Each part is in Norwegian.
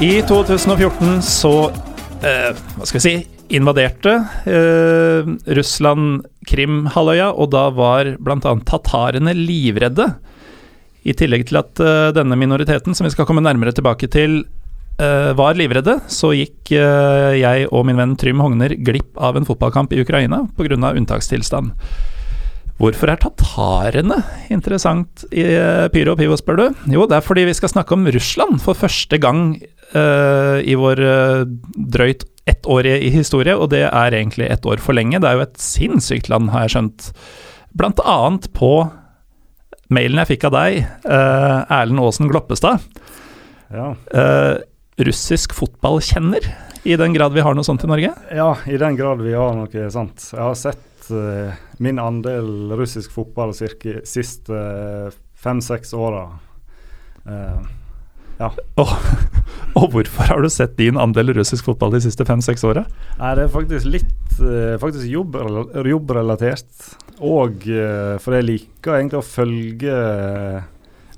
I 2014 så eh, Hva skal vi si invaderte eh, Russland Krimhalvøya, og da var bl.a. tatarene livredde. I tillegg til at eh, denne minoriteten, som vi skal komme nærmere tilbake til, eh, var livredde, så gikk eh, jeg og min venn Trym Hogner glipp av en fotballkamp i Ukraina pga. unntakstilstand. Hvorfor er tatarene interessant i eh, Pyro og Pivo, spør du? Jo, det er fordi vi skal snakke om Russland for første gang uh, i vår uh, drøyt ettårige i historie, og det er egentlig ett år for lenge. Det er jo et sinnssykt land, har jeg skjønt. Blant annet på mailen jeg fikk av deg, uh, Erlend Aasen Gloppestad. Ja. Russisk fotballkjenner, i den grad vi har noe sånt i Norge? ja, i den grad vi har noe sånt. Jeg har sett eh, min andel russisk fotball cirka siste uh, fem-seks åra. Eh, Og, og hvorfor har du sett din andel russisk fotball de siste fem-seks åra? Det er faktisk litt eh, faktisk jobbrela- jobbrelatert. Og eh, for jeg liker egentlig å følge eh,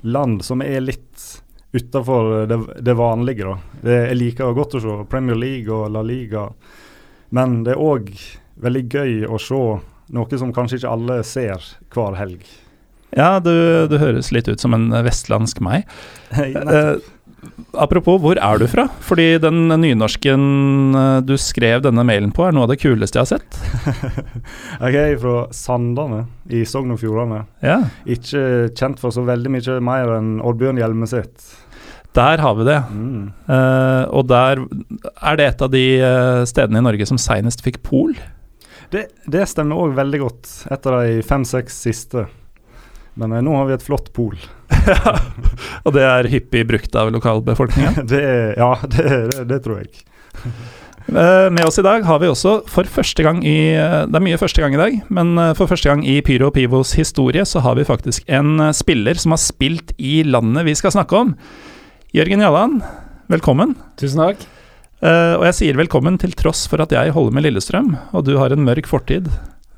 land som er litt utafor det, det vanlige, da. Det, jeg liker godt å se Premier League og La Liga, men det er òg veldig gøy å se noe som kanskje ikke alle ser hver helg. Ja, du, du høres litt ut som en vestlandsk meg. Eh, apropos, hvor er du fra? Fordi den nynorsken eh, du skrev denne mailen på, er noe av det kuleste jeg har sett. jeg er fra Sandane i Sogn og Fjordane. Ja, Ikke kjent for så veldig mye mer enn Oddbjørn Hjelmeset. der har vi det. Mm. Eh, og der er det et av de eh, stedene i Norge som seinest fikk pol. Det, det stemmer òg veldig godt, etter de fem-seks siste. Men eh, nå har vi et flott pol. og det er hyppig brukt av lokalbefolkninga. det, ja, det, det, det tror jeg. Eh, med oss i dag har vi også for første gang i eh, Det er mye første gang i dag, men for første gang i Pyro og Pivos historie så har vi faktisk en spiller som har spilt i landet vi skal snakke om. Jørgen Jalland, velkommen. Tusen takk. Eh, og jeg sier velkommen til tross for at jeg holder med Lillestrøm, og du har en mørk fortid.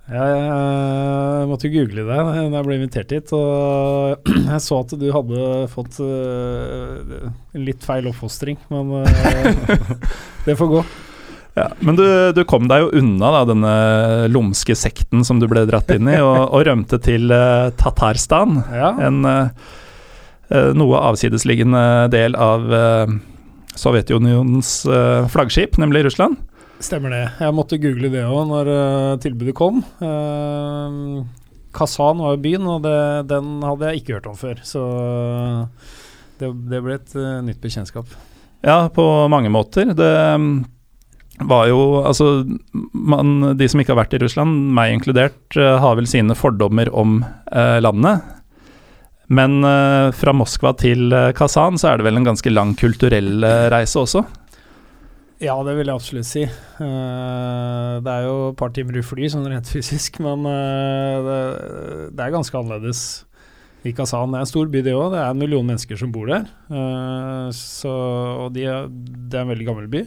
Jeg, jeg måtte jo google det da jeg ble invitert hit, og jeg så at du hadde fått uh, litt feil oppfostring, men uh, det får gå. Ja, men du, du kom deg jo unna da, denne lumske sekten som du ble dratt inn i, og, og rømte til uh, Tatarstan. Ja, En noe avsidesliggende del av Sovjetunionens eh, flaggskip, nemlig Russland. stemmer det. Jeg måtte google det òg når eh, tilbudet kom. Uh, Kazan var jo byen, og det, den hadde jeg ikke hørt om før, så det, det ble et eh, nytt bekjentskap. Ja, på mange måter. Det mm, var jo Altså, man, de som ikke har vært i Russland, meg inkludert, eh, har vel sine fordommer om eh, landet. Men eh, fra Moskva til eh, Kazan så er det vel en ganske lang kulturell eh, reise også. Ja, det vil jeg absolutt si. Det er jo et par timer i fly, sånn rent fysisk, men det, det er ganske annerledes i Kazan. Det er en stor by, det òg. Det er en million mennesker som bor der. Så, og de det er en veldig gammel by.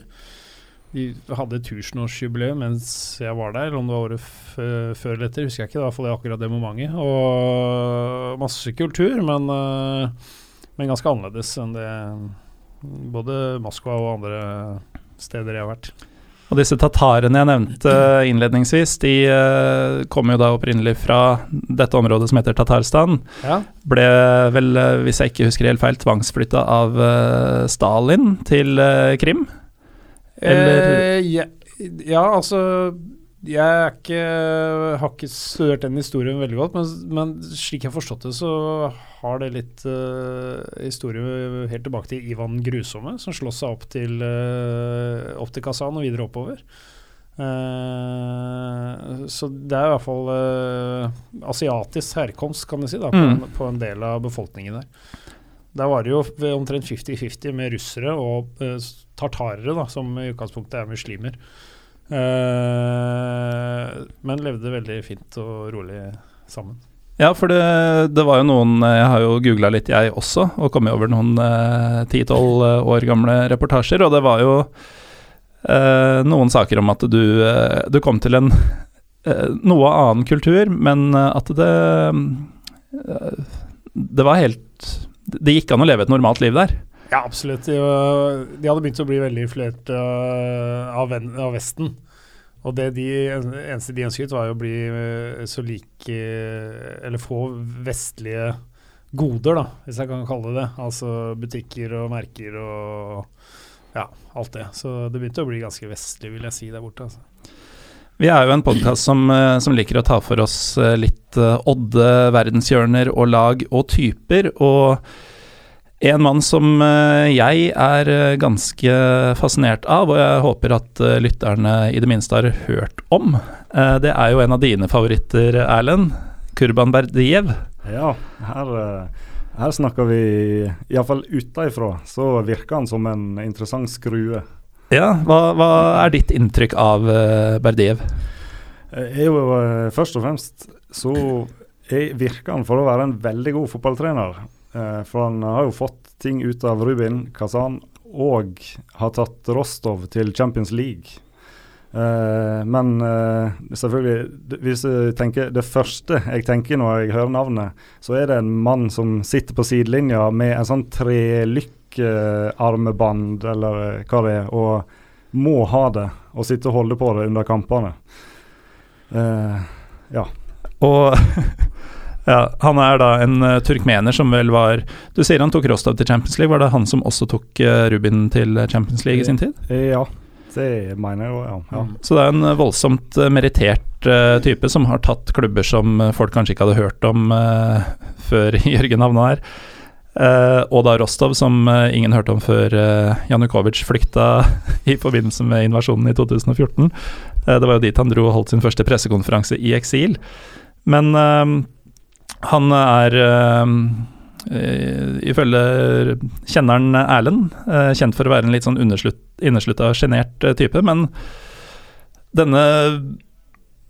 De hadde tusenårsjubileum mens jeg var der, eller om det var året f før eller etter, husker jeg ikke. Det var iallfall akkurat det momentet. Og masse kultur, men, eh, men ganske annerledes enn det både Moskva og andre steder jeg har vært. Og disse tatarene jeg nevnte innledningsvis, de kommer kom jo da opprinnelig fra dette området som heter Tatarstan. Ja. Ble vel, eh, hvis jeg ikke husker helt feil, tvangsflytta av eh, Stalin til eh, Krim. Eller- Eh, ja, ja, altså Jeg ikke, har ikke studert den historien veldig godt, men, men slik jeg har forstått det, så har det litt uh, historie helt tilbake til Ivan Grusomme, som sloss seg opp til, uh, opp til Kazan og videre oppover. Uh, så det er i hvert fall asiatisk herkomst, kan du si, da, på, Mm. en, på en del av befolkningen der. Der var det jo omtrent 50-50 med russere og eh, tartarere, da, som i utgangspunktet er muslimer. Uh, men levde veldig fint og rolig sammen. Ja, for det, det var jo noen eh, Jeg har jo googla litt, jeg også, og kommet over noen ti-tolv år gamle reportasjer, og det var jo eh, noen saker om at du, eh, du kom til en eh, noe annen kultur, men eh, at det eh, Det var helt Det gikk an å leve et normalt liv der. Ja, absolutt. De, de hadde begynt å bli veldig influert uh, av, av Vesten. Og det de, eneste de ønsket, var å bli uh, så like Eller få vestlige goder, da, hvis jeg kan kalle det det. Altså butikker og merker og ja, alt det. Så det begynte å bli ganske vestlig, vil jeg si, der borte. Altså. Vi er jo en podkast som, som liker å ta for oss litt odde verdenshjørner og lag og typer. Og en mann som eh, jeg er eh, ganske fascinert av, og jeg håper at eh, lytterne i det minste har hørt om, det er jo en av dine favoritter, Erlend. Kurban Berdiev. Ja, her, her snakker vi Iallfall utenfra, så virker han som en interessant skrue. Ja, hva, hva er ditt inntrykk av Berdiev? Berdiev? Er jo Først og fremst så jeg virker han for å være en veldig god fotballtrener. Eh, for han har jo fått ting ut av Rubin Kazan og har tatt Rostov til Champions League. Uh, men uh, selvfølgelig, hvis jeg tenker det første jeg tenker når jeg hører navnet, så er det en mann som sitter på sidelinja med en sånn trelykkearmeband eller hva det er, og må ha det og sitte og holde på det under kampene. Ja. Og ja, han er da en uh, turkmener som vel var Du sier han tok Rostov til Champions League, var det han som også tok uh, Rubin til Champions League i sin tid? Eh, Ja, det mener jeg jo, ja. ja. Så det er en voldsomt merittert type som har tatt klubber som folk kanskje ikke hadde hørt om før Jørgen havna her. Uh, og da Rostov, som uh, ingen hørte om før uh, Janukovitsj flykta i forbindelse med invasjonen i 2014. Uh, det var jo dit han dro og holdt sin første pressekonferanse i eksil. Men han er uh, uh, ifølge kjenneren Erlend uh, kjent for å være en litt sånn inneslutta, sjenert uh, type, men denne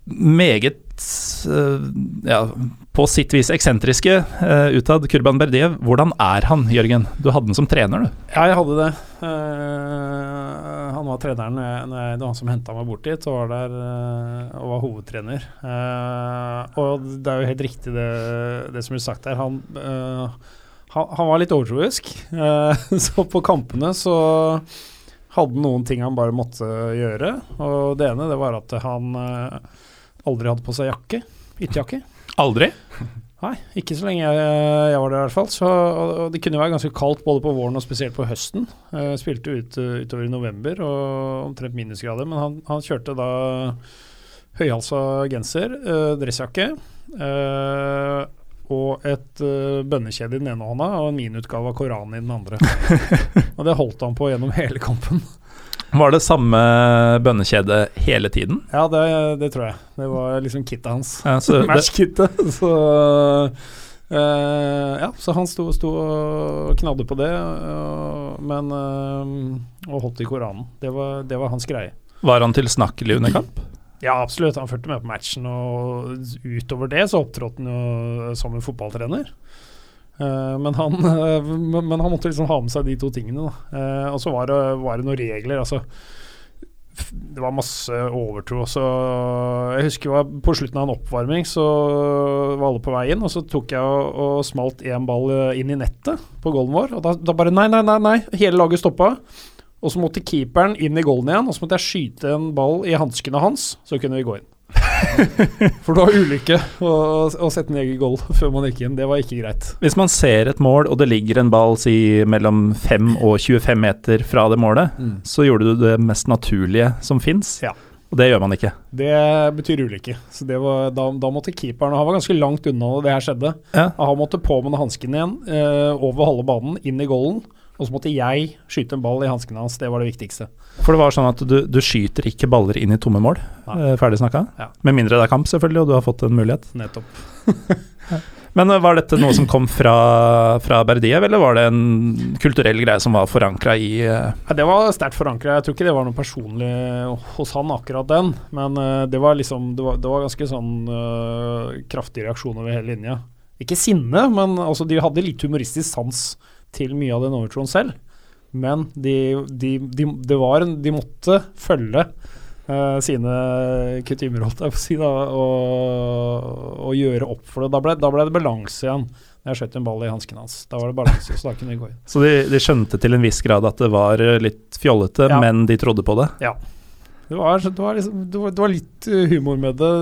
meget uh, ja, på sitt vis eksentriske uh, utad Kurban Berdiev, hvordan er han, Jørgen? Du hadde den som trener, du. Ja, jeg hadde det. Eh, han var treneren når jeg, det var han som henta meg bort dit, og var der eh, og var hovedtrener. Eh, og det er jo helt riktig det, det som blir sagt her. Han, eh, han, han var litt overtroisk. Eh, så på kampene så hadde han noen ting han bare måtte gjøre. Og det ene det var at han eh, aldri hadde på seg jakke. Ytterjakke. Aldri? Nei, ikke så lenge jeg, jeg var der i hvert fall. Så, og, det kunne være ganske kaldt både på våren og spesielt på høsten. Jeg spilte ut, eh, utover i november og omtrent minusgrader, men han, han kjørte da høyhalsa genser, eh, dressjakke eh, og et eh, bønnekjede i den ene hånda og en minutgave av Koranen i den andre. og det holdt han på gjennom hele kampen. Var det samme bønnekjede hele tiden? Ja, det, det tror jeg. Det var liksom kittet hans. Ja, Matchkittet. Så Uh, Ja, så han sto, sto og knadde på det, og, men uh, Og holdt i Koranen. Det var, det var hans greie. var han tilsnakkelig under kamp? Ja, absolutt. Han fulgte med på matchen, og utover det så opptrådte han jo som en fotballtrener. Eh, men, han, eh, men, han måtte liksom ha med seg de to tingene. Da. Eh, og så var var det noen regler. Altså, det var masse overtro. Så jeg husker var på slutten av en oppvarming, så var alle på vei inn. Og så tok jeg og, og smalt én ball inn i nettet på goalen vår. Og da, da bare nei, nei, nei, nei. Hele laget stoppa. Og så måtte keeperen inn i goalen igjen, og så måtte jeg skyte en ball i hanskene hans, så kunne vi gå inn. For det var ulykke å, å sette en egen goal før man gikk inn. Det var ikke greit. Hvis man ser et mål, og det ligger en ball si mellom 5 og 25 meter fra det målet, så gjorde du det mest naturlige som fins, Ja. og det gjør man ikke. Det betyr ulykke. Så det var, da, da måtte keeperen Han var ganske langt unna da det her skjedde. Ja. Han måtte på med hansken igjen, eh, over halve banen, inn i goalen. Og så måtte jeg skyte en ball i hanskene hans. Det var det viktigste. For det var sånn at du, du skyter ikke baller inn i tomme mål, Nei. eh, ferdig snakka. Ja. Med mindre det er kamp, selvfølgelig, og du har fått en mulighet. Nettopp. Men eh, var dette noe som kom fra, fra Berdiev, eller var det en kulturell greie som var forankra i uh... Det var sterkt forankra. Jeg tror ikke det var noe personlig hos han, akkurat den. Men uh, det var liksom Det var, det var ganske sånn uh, kraftig reaksjon over hele linja. Ikke sinne, men altså, de hadde litt humoristisk sans til mye av den overtroen selv. Men de, de, de, de, var de måtte følge uh, sine kutymer, holdt jeg på å si, da, og, og gjøre opp for det. Da ble, da ble det balanse igjen. Jeg skjøt en ball i hansken hans. Da var det balanse, så da kunne vi gå inn. Så de, de skjønte til en viss grad at det var eh, litt fjollete, Ja. men de trodde på det? Det var, det, var liksom, det, var, det var litt uh, humor med det,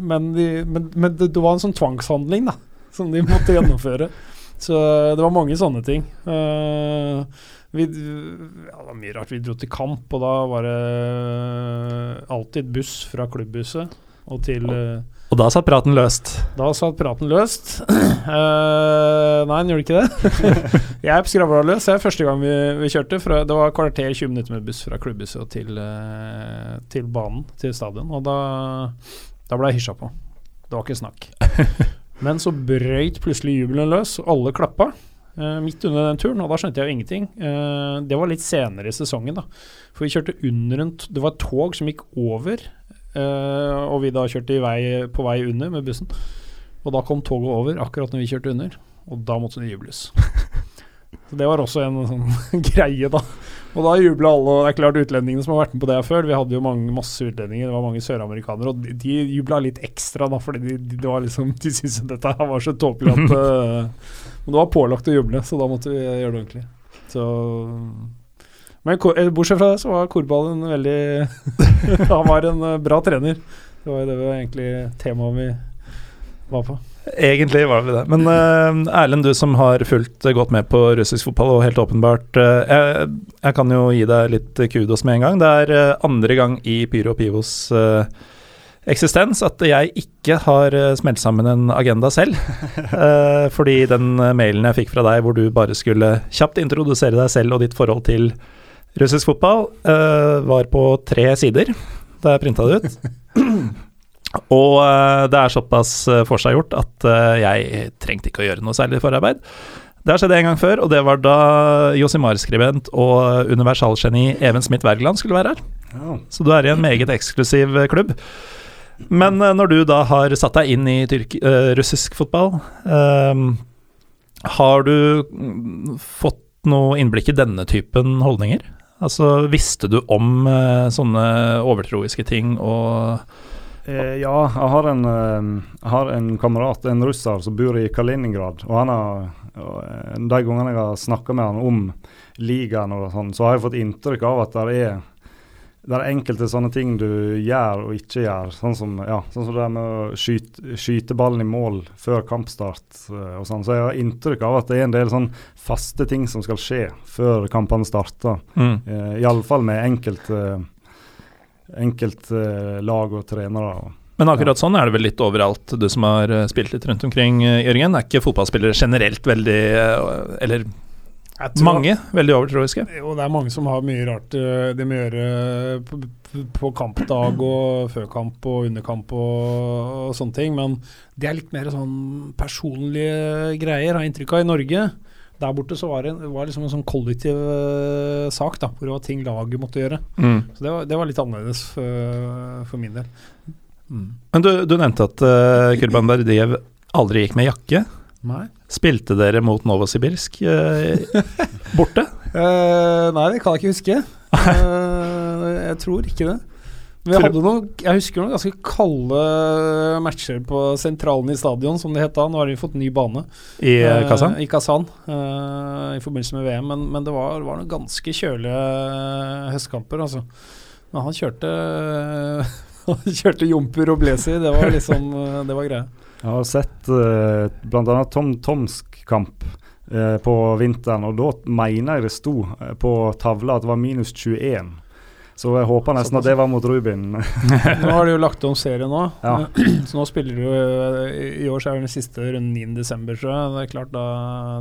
men, de, men, men det, det var en sånn tvangshandling da, som de måtte gjennomføre. Så uh, det var mange sånne ting. Uh, vi, ja, det var mye rart. Vi dro til kamp, og da var det uh, alltid buss fra klubbhuset og til uh, Og da satt praten løst. Da satt praten løst. Uh, nei, den gjorde ikke det. jeg skravla løs. Det er første gang vi, vi kjørte. Fra, det var kvarter 20 minutter med buss fra klubbhuset og til, uh, til banen, til stadion. Og da, da ble jeg hysja på. Det var ikke snakk. Men så brøyt plutselig jubelen løs, og alle klappa. Uh, midt under den turen, og da skjønte jeg jo ingenting. Uh, det var litt senere i sesongen, da. For vi kjørte under en Det var et tog som gikk over, uh, og vi da kjørte i vei, på vei under med bussen. Og da kom toget over akkurat når vi kjørte under, og da måtte det jubles. Så Det var også en sånn greie, da. Og da jubla alle. Og det er klart utlendingene som har vært med på det her før. Vi hadde jo mange, masse utlendinger, det var mange søramerikanere, og de, de jubla litt ekstra, da, fordi de, de, det var liksom, de syntes dette var så tåpelig at eh, Men det var pålagt å juble, så da måtte vi gjøre det ordentlig. Så men eh, bortsett fra det, så var Korball en veldig Han var en eh, bra trener. Det var jo det var egentlig temaet vi var på. Egentlig var vi det. Men uh, Erlend, du som har fulgt eh, godt med på russisk fotball, og helt åpenbart uh, jeg, jeg kan jo gi deg litt kudos med en gang. Det er andre gang i Pyro Pivos eh, eksistens at jeg ikke har smelt sammen en agenda selv. Fordi den mailen jeg fikk fra deg hvor du bare skulle kjapt introdusere deg selv og ditt forhold til russisk fotball, var på tre sider da jeg printa det ut. Og eh, det er såpass uh, forseggjort at eh, jeg trengte ikke å gjøre noe særlig forarbeid. Det har skjedd en gang før, og det var da Josimar-skribent og universalgeni Even Smith Wergeland skulle være her. Så du er i en meget eksklusiv eh, klubb. Men eh, når du da har satt deg inn i eh, russisk fotball, um, har du mm, fått noe innblikk i denne typen holdninger? Altså, visste du om uh, sånne overtroiske ting og Eh, ja, jeg har, en, eh, jeg har en kamerat, en russer, som bor i Kaliningrad. Og han har, eh, de gangene jeg har snakka med han om ligaen, og sånn, så har jeg fått inntrykk av at det er, er enkelte sånne ting du gjør og ikke gjør. Sånn som, ja, sånn som det med å skyte, skyte ballen i mål før kampstart eh, og sånn. Så jeg har inntrykk av at det er en del sånn faste ting som skal skje før kampene starter. mm. Eh, Iallfall med enkelte enkelte lag og trenere. Men akkurat sånn er det vel litt overalt, du som har eh, spilt litt rundt omkring, eh, Jørgen. Er ikke fotballspillere generelt veldig eh, Eller tror- mange veldig overtroiske? Jo, det er mange som har mye rart eh, de må gjøre på, på kampdag og før kamp og under kamp og, og sånne ting. Men det er litt mer sånn personlige greier, har jeg inntrykk av, i Norge. Der borte så var det, var liksom en sånn kollektiv uh, sak, da, hvor det var ting laget måtte gjøre. Mm. Så det var, det var litt annerledes for, for min del. Mm. Men du, du nevnte at uh, Kurban Berdiev aldri gikk med jakke. Nei. Spilte dere mot Novosibirsk eh, borte? Nei, det kan jeg ikke huske. Jeg tror ikke det. Vi hadde noen, jeg husker noen ganske kalde matcher på sentralen i stadion, som det het da. Nå har de fått ny bane. I Eh, Kazan? I Kazan, eh, i forbindelse med VM. Men, men det var, var noen ganske kjølige høstkamper, altså. Men han kjørte Han kjørte jumper og blazer. Det var liksom eh, Det var greia. Jeg har sett eh, bl.a. Tom Tomsk kamp eh, på vinteren, og da mener jeg det sto eh, på tavla at det var minus 21. Så jeg håper nesten at det var mot Rubin. Nå har de jo lagt om serien nå, Ja. så nå spiller du jo I i år så er det den siste runden 9. desember, tror jeg. Det er klart da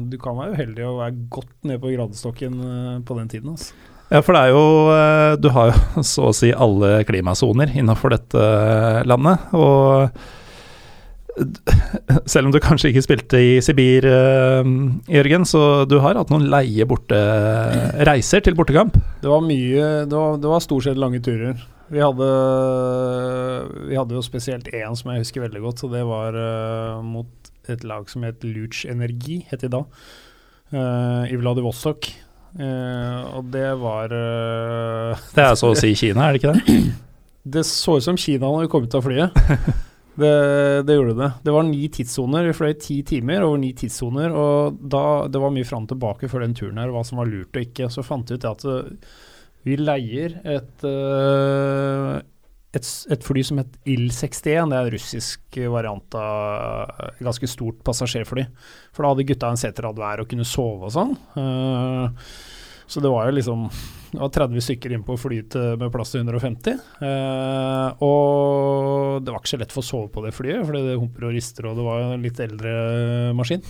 Du kan være uheldig og være godt nede på gradestokken eh, på den tiden. Altså. Ja, for det er jo eh, Du har jo så å si alle klimasoner innafor dette eh, landet. Og selv om du kanskje ikke spilte i Sibir, eh, Jørgen, så du har hatt noen leie borte reiser til bortekamp. Det var mye Det var, det var stort sett lange turer. Vi hadde, vi hadde jo spesielt én som jeg husker veldig godt, og det var eh, mot et lag som het Luch Energi, het de da, eh, i Vladivostok. Uh, og det var uh, Det er så å si Kina, er det ikke det? Det så ut som Kina når vi kom ut av flyet. Det, det gjorde det. Det var ni tidssoner. Vi fløy ti timer over ni tidssoner. Og da, det var mye fram og tilbake før den turen her, hva som var lurt og ikke. Så fant vi ut at uh, vi leier et, uh, et, et, fly som het IL-61. Det er en russisk variant av et ganske stort passasjerfly. For da hadde gutta en seterad hver og kunne sove og sånn. Uh, så det var jo liksom det var 30 stykker inn på flyet med plass til 150. Eh, og det var ikke så lett for å sove på det flyet, fordi det humper og rister, og det var en litt eldre maskin.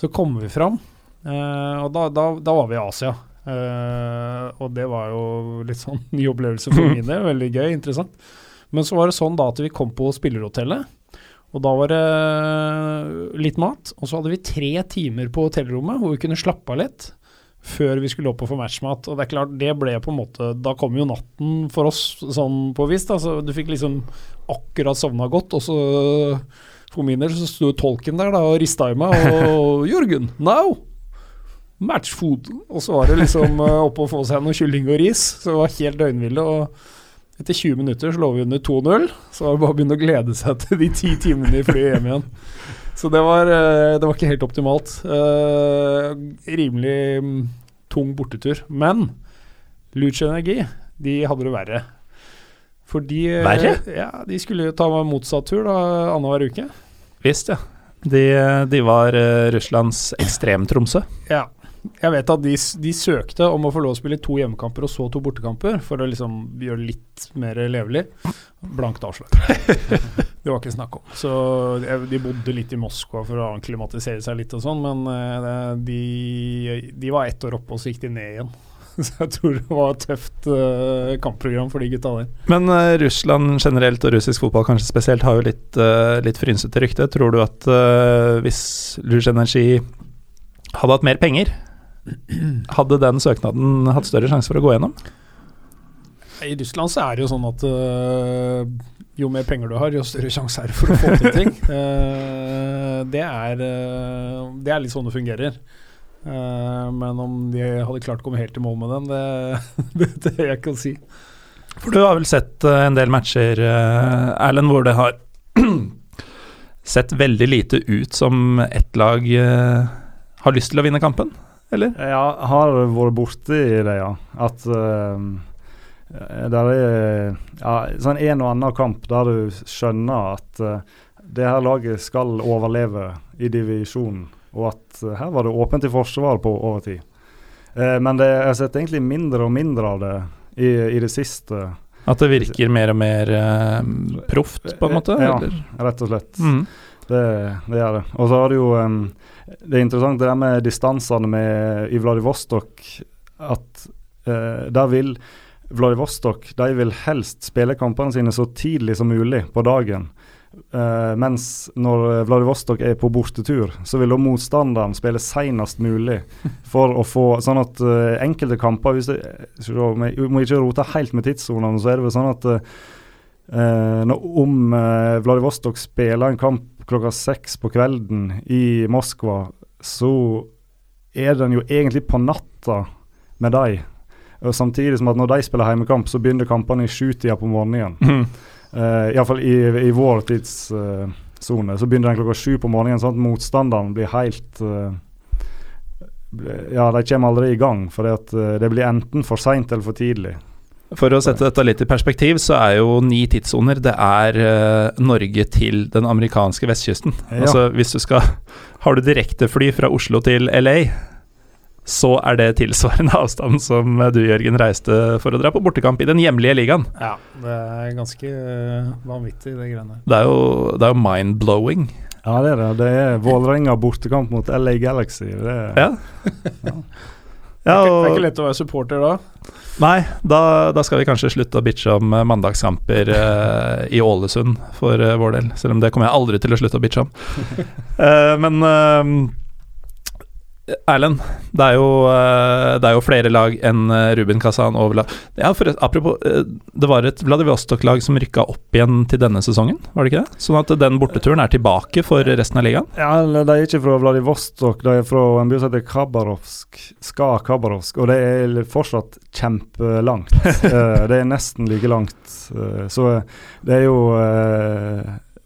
Så kom vi fram, eh, og da, da, da, var vi i Asia. Eh, og det var jo litt sånn ny opplevelse for min del. Veldig gøy, interessant. Men så var det sånn da at vi kom på spillerhotellet. Og da var det litt mat, og så hadde vi tre timer på hotellrommet hvor vi kunne slappe av litt før vi skulle opp og få matchmat. Og det er klart, det ble på en måte Da kom jo natten for oss sånn på vis. Da. Så du fikk liksom akkurat sovna godt, og så for min del så sto tolken der da og rista i meg, og 'Jørgen, now!' Matchfood. Og så var det liksom oppe opp og få seg noe kylling og ris. Så det var helt døgnville. Og etter 20 minutter så lå vi under 2-0. Så var det bare å begynne å glede seg til de ti timene i flyet hjem igjen. Så det var, eh, det var, ikke helt optimalt. Uh, rimelig mm, tung bortetur. Men Luce Energi, de hadde det verre. For de, eh, verre? Ja, de skulle ta motsatt tur annenhver uke. Visst, ja. De, de var uh, Russlands Ekstrem-Tromsø. Ja. Jeg vet at de, de, søkte om å få lov å spille to hjemmekamper og så to bortekamper, for å liksom gjøre det litt mer levelig. Blankt avslag. det var ikke snakk om. Så De bodde litt i Moskva for å anklimatisere seg litt og sånn, men eh, de, de, var ett år oppe, og så gikk de ned igjen. Så jeg tror det var et tøft uh, kampprogram for de gutta der. Men uh, Russland generelt, og russisk fotball kanskje spesielt, har jo litt, uh, litt frynsete rykte. Tror du at hvis Luge Energi hadde hatt mer penger, hadde den søknaden hatt større sjanse for å gå gjennom? I Russland så er det jo sånn at uh, jo mer penger du har, jo større sjanse er det for å få til ting. Uh, det, er, uh, det, er, litt sånn det fungerer. men om de hadde klart å komme helt i mål med den, det, det, jeg jeg å si. For du har vel sett en del matcher, Erlend, hvor det har sett veldig lite ut som ett lag har lyst til å vinne kampen? Eller? Ja, har vært borti det, ja. At uh, det er ja, sånn en og annen kamp der du skjønner at uh, det her laget skal overleve i divisjonen, og at uh, her var det åpent i forsvar på overtid. Uh, men det, jeg har sett egentlig mindre og mindre av det i, i det siste. At det virker mer og mer proft, på en måte? Ja, eller? rett og slett. Mm. Det, det, gjør det. Og så har du jo um, det er interessant det der med distansene med, i Vladivostok. At eh, der vil Vladivostok de vil helst spille kampene sine så tidlig som mulig på dagen. Eh, mens når Vladivostok er på bortetur, så vil da motstanderen spille senest mulig for å få Sånn at eh, enkelte kamper hvis det, Vi må ikke rote helt med tidssonene, så er det vel sånn at uh, når, om Vladivostok spiller en kamp klokka seks på kvelden i Moskva, så er den jo egentlig på natta med dem. Samtidig som at når de spiller heimekamp, så begynner kampene i sjutida på morgenen. Mm. Uh, Iallfall i, i vår tidssone. Uh, så begynner den klokka sju på morgenen, sånn at motstanderen blir helt uh, Ja, de kommer aldri i gang, for det, uh, det blir enten for seint eller for tidlig. For å sette dette litt i perspektiv, så er jo ni tidssoner Det er uh, Norge til den amerikanske vestkysten. Ja. Altså hvis du skal Har du direktefly fra Oslo til LA, så er det tilsvarende avstand som du, Jørgen, reiste for å dra på bortekamp i den hjemlige ligaen. Ja, det er ganske uh, vanvittig, det greiene Det er jo, det er jo mind-blowing. Ja, det er det. Det er Vålerenga bortekamp mot LA Galaxy. Det er, ja. ja. Ja, og, det er ikke lett å være supporter da? Nei, da, da skal vi kanskje slutte å bitche om uh, mandagskamper uh, i Ålesund for uh, vår del. Selv om det kommer jeg aldri til å slutte å bitche om. men Erlend, det er, jo, eh, det er jo flere lag enn eh, Ruben Kazan og. Ja, for, apropos, eh, det var et Vladivostok-lag som rykka opp igjen til denne sesongen, var det ikke det? Sånn at den borteturen er tilbake for resten av ligaen? Ja, De er ikke fra Vladivostok, de er fra en by som heter Khabarovsk. Ska Khabarovsk. Og det er fortsatt kjempelangt. det er nesten like langt. Så det er jo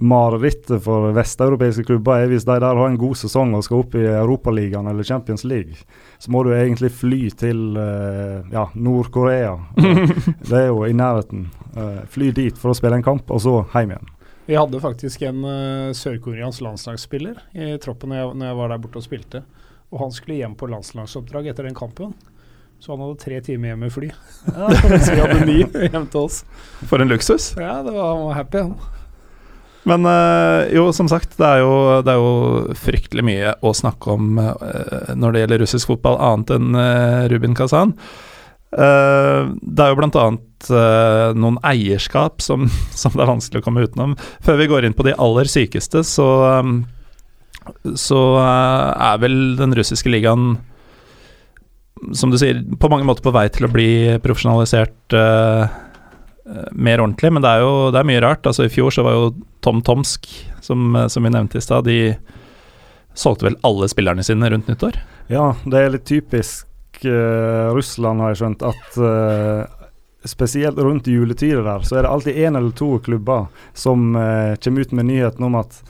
marerittet for vesteuropeiske klubber er hvis de der har en god sesong og skal opp i Europaligaen eller Champions League, så må du egentlig fly til uh, ja, Nord-Korea. det er jo i nærheten. Uh, fly dit for å spille en kamp, og så hjem igjen. Vi hadde faktisk en uh, sørkoreansk landslagsspiller i troppen når jeg, når jeg, var der borte og spilte. Og han skulle hjem på landslagsoppdrag etter den kampen. Så han hadde tre timer hjem med fly. Ja, så vi hadde ni hjem til oss. For en luksus. Ja, det var, han var happy, han. Men øh, jo, som sagt, det er jo, det er jo, fryktelig mye å snakke om øh, når det gjelder russisk fotball, annet enn øh, Rubin Kazan. det er jo bl.a. annet noen eierskap som, som, det er vanskelig å komme utenom. Før vi går inn på de aller sykeste, så, så er vel den russiske ligaen som du sier, på mange måter på vei til å bli profesjonalisert Eh, mer ordentlig, men det er jo det er mye rart. Altså I fjor så var jo Tom Tomsk, som, eh, som vi nevnte i stad, de solgte vel alle spillerne sine rundt nyttår? Ja, det er litt typisk uh, Russland, har jeg skjønt, at uh, spesielt rundt juletider der, så er det alltid én eller to klubber som uh, kommer ut med nyheten om at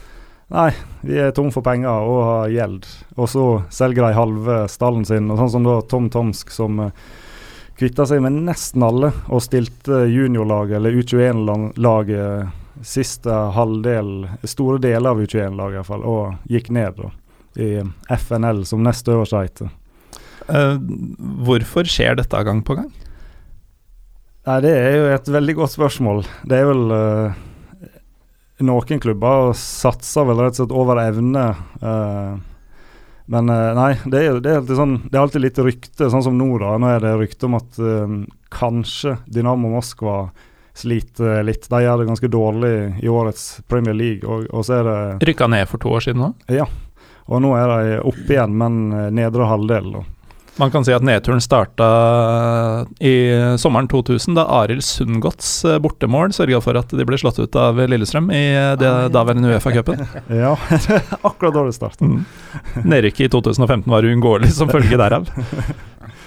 Nei, vi er tom for penger og har gjeld. Og så selger de halve stallen sin. Og sånn som da Tom Tomsk, som uh, kvitta seg med nesten alle og stilte juniorlaget, eller U21-laget, siste halvdel, store deler av U21-laget iallfall, og gikk ned da, i FNL, som nest øverste heite. Uh, hvorfor skjer dette gang på gang? Nei, Det er jo et veldig godt spørsmål. Det er vel uh, Noen klubber satser vel rett og slett over evne. Uh, men uh, nei, det er, det, er alltid sånn, det er alltid litt rykte, sånn som nå. da, Nå er det rykte om at uh, kanskje Dynamo Moskva sliter litt. De gjør det ganske dårlig i årets Premier League. Og, og så er det Rykka ned for to år siden òg? Ja, og nå er de oppe igjen, men eh, nedre halvdel. da. Man kan si at nedturen starta i sommeren 2000, da Arild Sundgods eh, bortemål sørga for at de ble slått ut av Lillestrøm i det daværende Uefa-cupen. ja, akkurat dårlig start. Mm. Nedrykket i 2015 var uunngåelig som følge derav.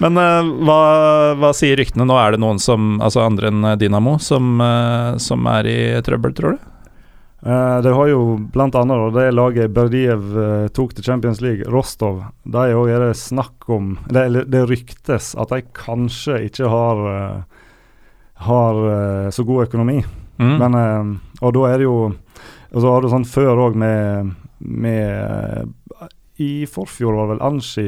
Men uh, hva, hva, sier ryktene nå? Er det noen som, altså andre enn Dinamo, som, uh, som er i trøbbel, tror du? Uh, det har jo bl.a. det laget Berdiev uh, tok til Champions League, Rostov. De òg er det snakk om det, det, ryktes at de kanskje ikke har, uh, har så god økonomi. Mm. Men Og da er det jo Og så har du sånn før òg med, med I forfjor var det vel Anshi.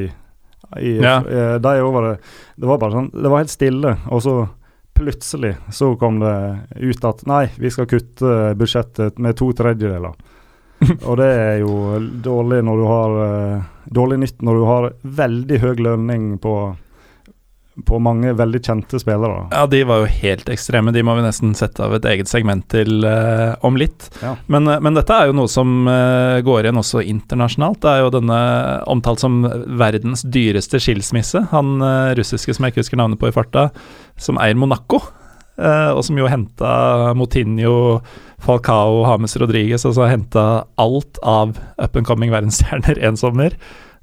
I, ja. de det var bare sånn Det var helt stille. Og så plutselig så kom det ut at nei, vi skal kutte budsjettet med to tredjedeler. og det er jo dårlig når du har uh, Dårlig nytt når du har veldig høy lønning på, på mange veldig kjente spillere. Ja, de var jo helt ekstreme. De må vi nesten sette av et eget segment til uh, om litt. Ja. Men, uh, men, dette er jo noe som går igjen også internasjonalt. Det er jo denne omtalt som verdens dyreste skilsmisse. Han russiske som jeg ikke husker navnet på i farta som eier Monaco. Uh, og som jo henta Motinho, Falcao, Hames Rodriguez, altså henta alt av up and coming verdensstjerner en sommer.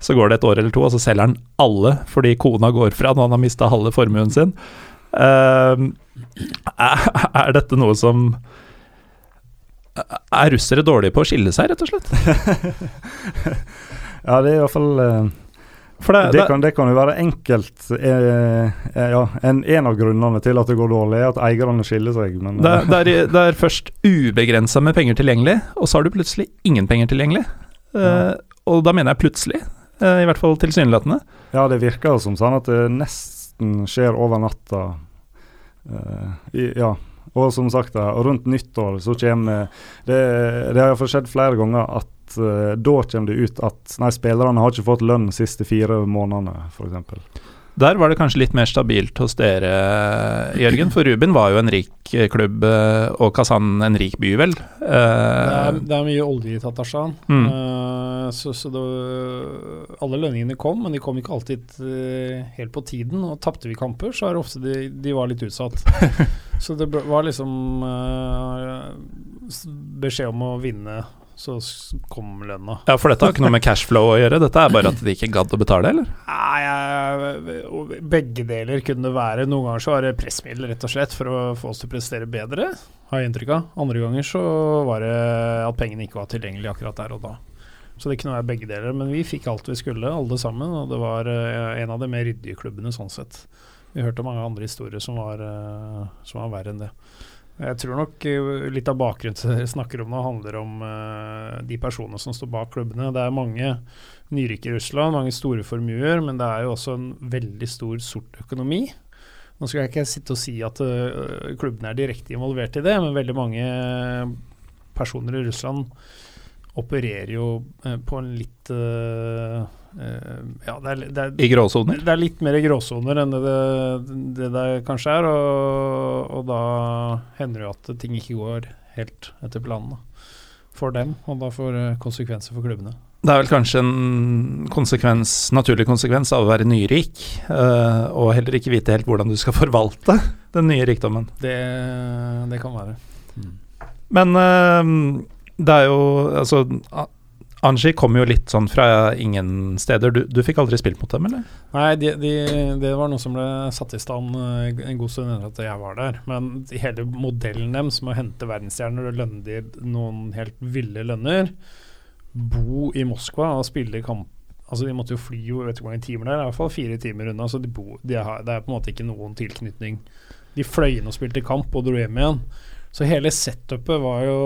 Så går det et år eller to, og så selger han alle fordi kona går fra når han har mista halve formuen sin. Uh, er, er, dette noe som Er russere dårlige på å skille seg, rett og slett? ja, det er i hvert fall uh det, det, kan, det, kan, jo være enkelt eh, eh, Ja, en, en, av grunnene til at det går dårlig, er at eierne skiller seg. Men, det, det, er, det, er, først ubegrensa med penger tilgjengelig, og så har du plutselig ingen penger tilgjengelig. Uh, ja. Og da mener jeg plutselig, eh, i hvert fall tilsynelatende. Ja, det virker som sånn at det nesten skjer over natta. I, ja. Og som sagt, rundt nyttår så kommer Det, det har skjedd flere ganger at uh, da kommer det ut at nei, spillerne har ikke fått lønn de siste fire månedene, f.eks. Der var det kanskje litt mer stabilt hos dere, Jørgen. For Rubin var jo en rik klubb, eh, og Kazan en rik by, vel? Det er, det er mye olje i Tatarshan. Mm. Uh, så så det, alle lønningene kom, men de kom ikke alltid uh, helt på tiden. Og tapte vi kamper, så er det ofte de, de var litt utsatt. så det var liksom beskjed om å vinne, så kom lønna. ja, for dette har ikke noe med cashflow å gjøre, dette er bare at de ikke gadd å betale, eller? Nei, begge deler kunne det være. Noen ganger så var det pressmiddel, rett og slett, for å få oss til å prestere bedre, har jeg inntrykk av. Andre ganger så var det at pengene ikke var tilgjengelige akkurat der og da. Så det kunne være begge deler. Men vi fikk alt vi skulle, alle sammen, og det var eh, en av de mer ryddige klubbene sånn sett. Vi hørte mange andre historier som var, eh, som var verre enn det. Jeg tror nok eh, litt av bakgrunnen det dere snakker om nå, handler om uh, de personene som står bak klubbene. Det er mange nyrike i Russland, mange store formuer, men det er jo også en veldig stor sort økonomi. Nå skal jeg ikke sitte og si at uh, klubbene er direkte involvert i det, men veldig mange personer i Russland opererer jo uh, på en litt Ja, det er, det, er, I gråsoner? det er litt mer gråsoner enn det det, det der kanskje er, og, og da hender det jo at ting ikke går helt etter planen da, for dem, og da får konsekvenser for klubbene. Det er vel kanskje en konsekvens, naturlig konsekvens av å være nyrik, eh, og heller ikke vite helt hvordan du skal forvalte den nye rikdommen. Det, det kan være. Men eh, det er jo Altså, Anji kom jo litt sånn fra ingen steder. Du, du fikk aldri spilt mot dem, eller? Nei, de, de, det var noe som ble satt i stand eh, en god stund etter at jeg var der. Men hele modellen deres med å hente verdensstjerner og lønne de noen helt ville lønner, bo i Moskva og spille kamp Altså De måtte jo fly jo, vet ikke hvor mange timer det er, i hvert fall fire timer unna. Så de bo, de har, det er på en måte ikke noen tilknytning. De fløy inn og spilte kamp og dro hjem igjen. Så hele setupet var jo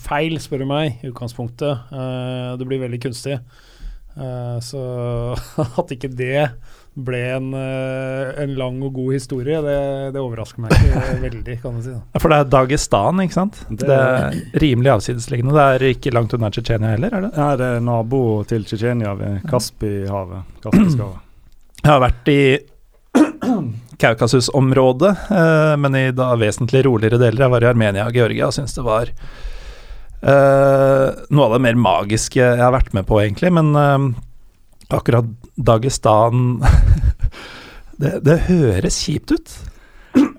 feil, spør du meg, i utgangspunktet. Uh, det blir veldig kunstig. Uh, så at ikke det ble en, eh, en lang og god historie, det, det overrasker meg ikke veldig, kan du si. Da. Ja, For det er Dagestan, ikke sant? Det, Det- er rimelig avsidesliggende. Det er ikke langt unna Tsjetsjenia heller, er det? Nei, det er nabo til Tsjetsjenia ved Kaspihavet. Kaspiskavet. Jeg har vært i Kaukasus-området, eh, men i da vesentlig roligere deler. Jeg var i Armenia og Georgia og syns det var eh, noe av det mer magiske jeg har vært med på, egentlig. Men eh, akkurat Dagestan det, det høres kjipt ut.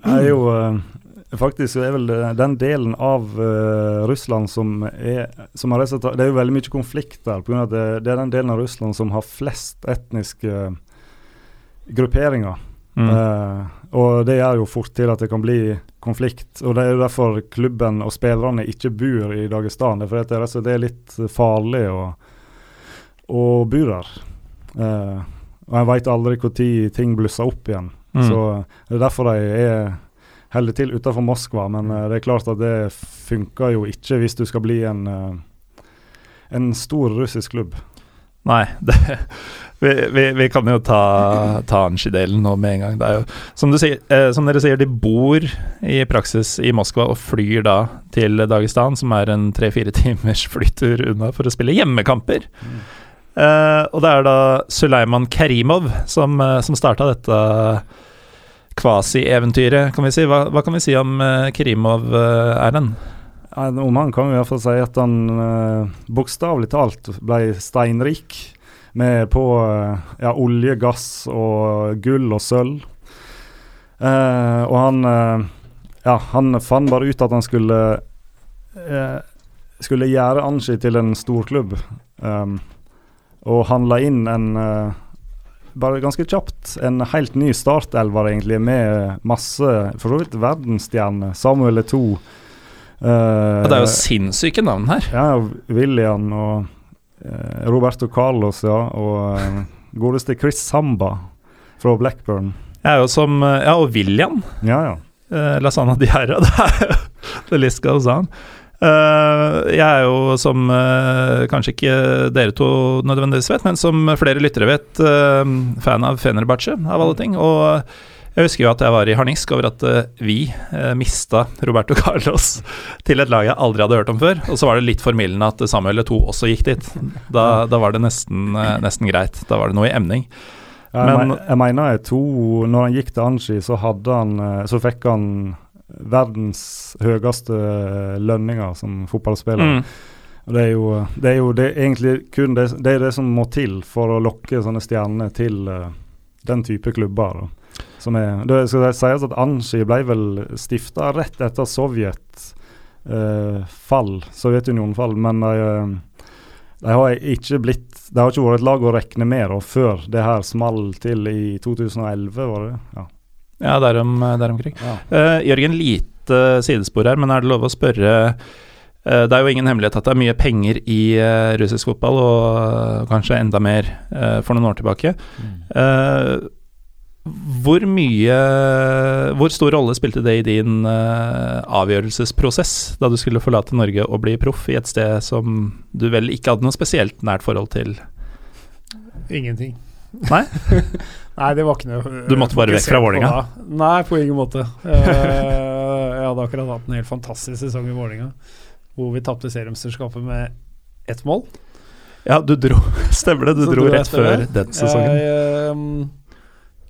er jo Faktisk så er vel den delen av eh, Russland som er som har resultat, Det er jo veldig mye konflikt der. På av at det, det er den delen av Russland som har flest etniske grupperinger. Mm. Uh, og det gjør jo fort til at det kan bli konflikt. Og det er jo derfor klubben og spillerne ikke bor i Dagestan. Det er slett- det er litt farlig å, å bo der. Uh, og en veit aldri når ting blusser opp igjen. Mm. Så det er derfor de er holder til utenfor Moskva. Men uh, det er klart at det funker jo ikke hvis du skal bli en, uh, en stor russisk klubb. Nei, det, vi, vi, vi kan jo ta, ta Anshi-delen nå med en gang. Det er jo, som, du sier, eh, som dere sier, de bor i praksis i Moskva og flyr da til Dagestan, som er en tre-fire timers flytur unna for å spille hjemmekamper. Eh, og det er da Suleiman Karimov som, uh, som starta dette kvasi-eventyret, kan vi si. Hva, hva kan vi si om uh, Karimov, uh, Erlend? Om han kan vi fall si at han uh, bokstavelig talt ble steinrik. Med på eh, ja, olje, gass og gull og sølv. Eh, og han eh, Ja, han fant bare ut at han skulle eh, Skulle gjøre Anshi til en storklubb. Um, og handla inn en eh, Bare ganske kjapt en helt ny startelver, egentlig, med masse for så vidt verdensstjerner. Samuel Eto'o. Uh, Det er jo sinnssyke navn her. ja, William og eh, Roberto Carlos, ja. Og eh, godeste Chris Samba fra Blackburn. Er jo som Ja, og William. Ja, ja. Uh, Lasana Diarra. Det er jo The list goes on. Uh, jeg er jo som uh, kanskje ikke dere to nødvendigvis vet, men som flere lyttere vet, fan av Fenerbahçe, av alle ting. Og jeg husker jo at jeg var i harnisk over at uh, vi uh, mista Roberto Carlos til et lag jeg aldri hadde hørt om før. Og så var det litt formildende at Samuel 2 også gikk dit. Da, da var det nesten, uh, nesten greit. Da var det noe i emning. Men- jeg mener jeg to Når han gikk til Anski, så han eh, Så fikk han verdens høyeste lønninger som fotballspiller. Mm. Det er jo, det er jo det er egentlig kun det, det, er det som må til for å lokke sånne stjerner til eh, den type klubber. Da. Som er, det skal sies at Anski ble vel stifta rett etter Sovjet eh, fall, Sovjetunionen fall, men de, eh, de har ikke blitt Det har ikke vært et lag å regne med da, før det her small til i 2011, var det? Ja. Ja, derom, der omkring. ja. Uh, Jørgen, lite sidespor her, men er det lov å spørre eh, Det er jo ingen hemmelighet at det er mye penger i russisk fotball, og kanskje enda mer for noen år tilbake. Eh, hvor mye Hvor stor rolle spilte det i din uh, avgjørelsesprosess da du skulle forlate Norge og bli proff i et sted som du vel ikke hadde noe spesielt nært forhold til? Ingenting. Nei? Nei, det var ikke noe øh, Du måtte bare vekk fra Vålinga? Nei, på ingen måte. Uh, jeg hadde akkurat hatt en helt fantastisk sesong i Vålerenga, hvor vi tapte seriemesterskapet med ett mål. Ja, du dro Stemmer det, du Så dro rett før den sesongen. Jeg ehm,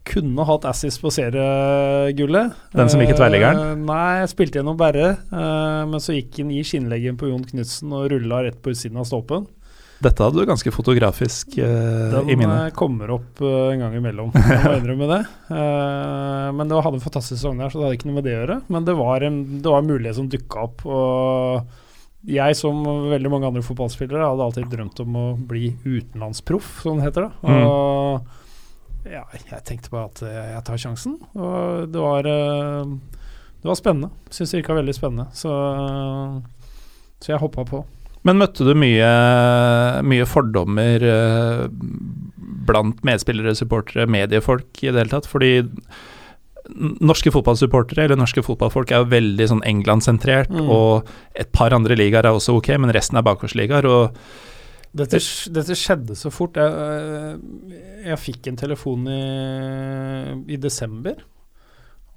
kunne hatt Assis på seriegullet. Den som gikk i tverrliggeren? Eh, nei, jeg spilte gjennom Berre, eh, men så gikk den i skinnleggen på Jon Knutsen og rulla rett på utsiden av stolpen. Dette hadde du ganske fotografisk eh, Den i minnet. Den kommer opp uh, en gang imellom, jeg må innrømme det. Uh, men det hadde en fantastisk sesong der, så det hadde ikke noe med det å gjøre. Men det var en, det var en mulighet som dukka opp. Og jeg, som veldig mange andre fotballspillere, hadde alltid drømt om å bli utenlandsproff, som det heter. da. Og ja, jeg tenkte bare at eh, jeg tar sjansen. Og det var, eh, det var spennende. Syns det virka veldig spennende. Så, så jeg hoppa på. Men møtte du mye, mye fordommer eh, blant medspillere, supportere, mediefolk i det hele tatt? Fordi norske fotballsupportere, eller norske fotballfolk, er jo veldig sånn England-sentrert, Mm. og et par andre ligaer er også ok, men resten er bakgårdsligaer, og Dette, dette skjedde så fort. Jeg, øh, jeg fikk en telefon i, i desember.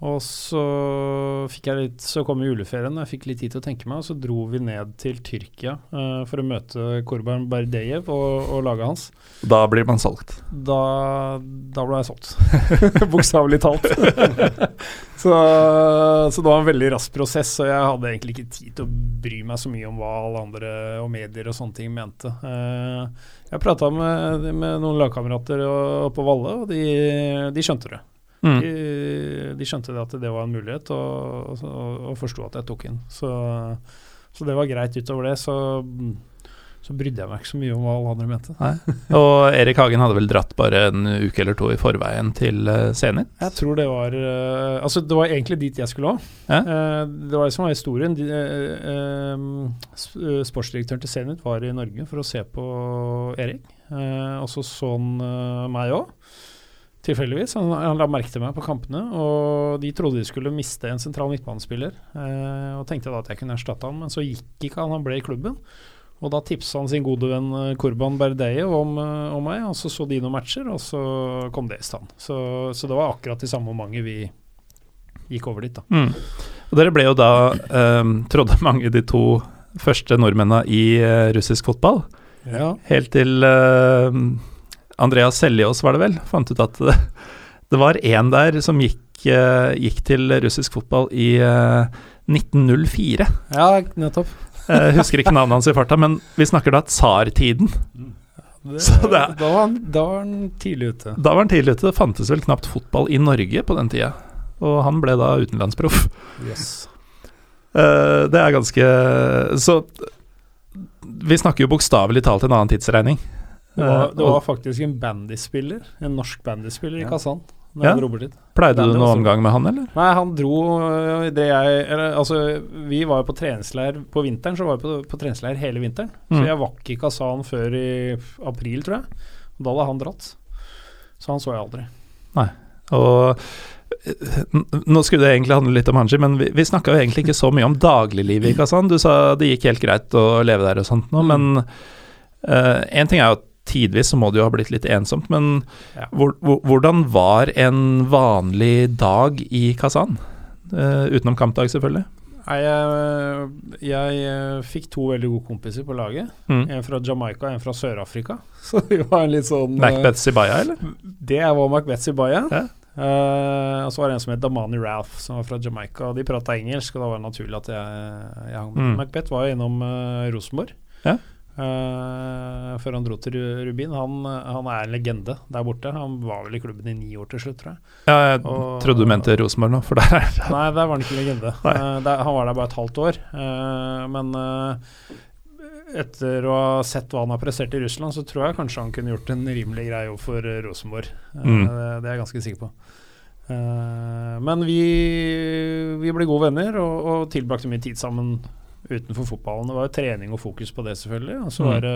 Og så fikk jeg litt Så kom juleferien, og jeg fikk litt tid til å tenke meg, og så dro vi ned til Tyrkia uh, for å møte Korban Berdejev og, og laget hans. da blir man solgt. Da, da ble jeg solgt. Bokstavelig talt. så, så det var en veldig rask prosess, og jeg hadde egentlig ikke tid til å bry meg så mye om hva alle andre og medier og sånne ting mente. Uh, jeg prata med, med noen lagkamerater på Valle, og de, de skjønte det. Mm. De, de skjønte det at det var en mulighet, og, og, og forsto at jeg tok den. Så, så det var greit. Utover det så, så brydde jeg meg ikke så mye om hva alle andre mente. Og Erik Hagen hadde vel dratt bare en uke eller to i forveien til Zenit? Jeg tror det var eh, Altså, det var egentlig dit jeg skulle òg. Ja. det var det som var historien. Eh, eh, eh, sportsdirektøren til Zenit var i Norge for å se på Erik. Eh, og så så han eh, meg òg, tilfeldigvis. Han, han la merke til meg på kampene, og de trodde de skulle miste en sentral midtbanespiller. eh, og tenkte da at jeg kunne erstatte han, men så gikk ikke han, han ble i klubben. Og da tipsa han sin gode venn eh, Kurban Berdeje om, eh, om meg, og så så de noen matcher, og så kom det i stand. Så, så det var akkurat i samme mange vi gikk over dit, da. Mm. Og dere ble jo da, eh, trodde mange, de to første nordmennene i eh, russisk fotball. Ja. Helt til eh, Andreas Seljås, var det vel, fant ut at det, det var én der som gikk, eh, gikk til russisk fotball i eh, 1904. ja, nettopp. Jeg husker ikke navnet hans i farta, men vi snakker da tsartiden. Det, det da, var han, da var han tidlig ute. Da var han tidlig ute. Det fantes vel knapt fotball i Norge på den tida. Og han ble da utenlandsproff. Yes. Eh, det er ganske Så vi snakker jo bokstavelig talt en annen tidsregning. Det var, Eh, det var faktisk en bandyspiller, en norsk bandyspiller i. Kazan. Ja. Pleide du noen omgang med han, eller? Nei, han dro øh, det jeg eller, Altså, vi var jo på treningsleir på vinteren, så var vi på, på treningsleir hele vinteren. Så Mm. jeg var ikke i Kazan før i april, tror jeg. Og da hadde han dratt. Så han så jeg aldri. Nei. Og eh, nå skulle det egentlig handle litt om Hanji, men vi, vi snakka jo egentlig ikke så mye om dagliglivet i Kazan. Du sa det gikk helt greit å leve der og sånt nå, Mm. men én ting er jo at tidvis så må det jo ha blitt litt ensomt, men Ja. hvor, hvor, hvordan var en vanlig dag i Kazan? Eh, utenom kampdag, selvfølgelig. Nei, jeg, jeg eh, fikk to veldig gode kompiser på laget. Mm. En fra Jamaica og en fra Sør-Afrika. Så vi var en litt sånn eh, Macbeth Sibaya, eller? Det var Macbeth Sibaya. Ja. Uh, og så var det en som het Damani Ralph, som var fra Jamaica. De prata engelsk, og da var det naturlig at jeg, jeg hang med. Mm. Macbeth var jo innom uh, Rosenborg. Ja. Eh, før han dro til Rubin. Han, han er en legende der borte. Han var vel i klubben i ni år til slutt, tror jeg. Ja, jeg Og- trodde du mente Rosenborg nå, for der er Nei, der var han ikke legende. Eh, der, han var der bare et halvt år. Uh, men etter å ha sett hva han har prestert i Russland, så tror jeg kanskje han kunne gjort en rimelig grei jobb for Rosenborg. Mm. det, er jeg ganske sikker på. Men vi, vi ble gode venner og, og tilbrakte mye tid sammen utenfor fotballen. Det var jo trening og fokus på det, selvfølgelig. Og så Mm. var det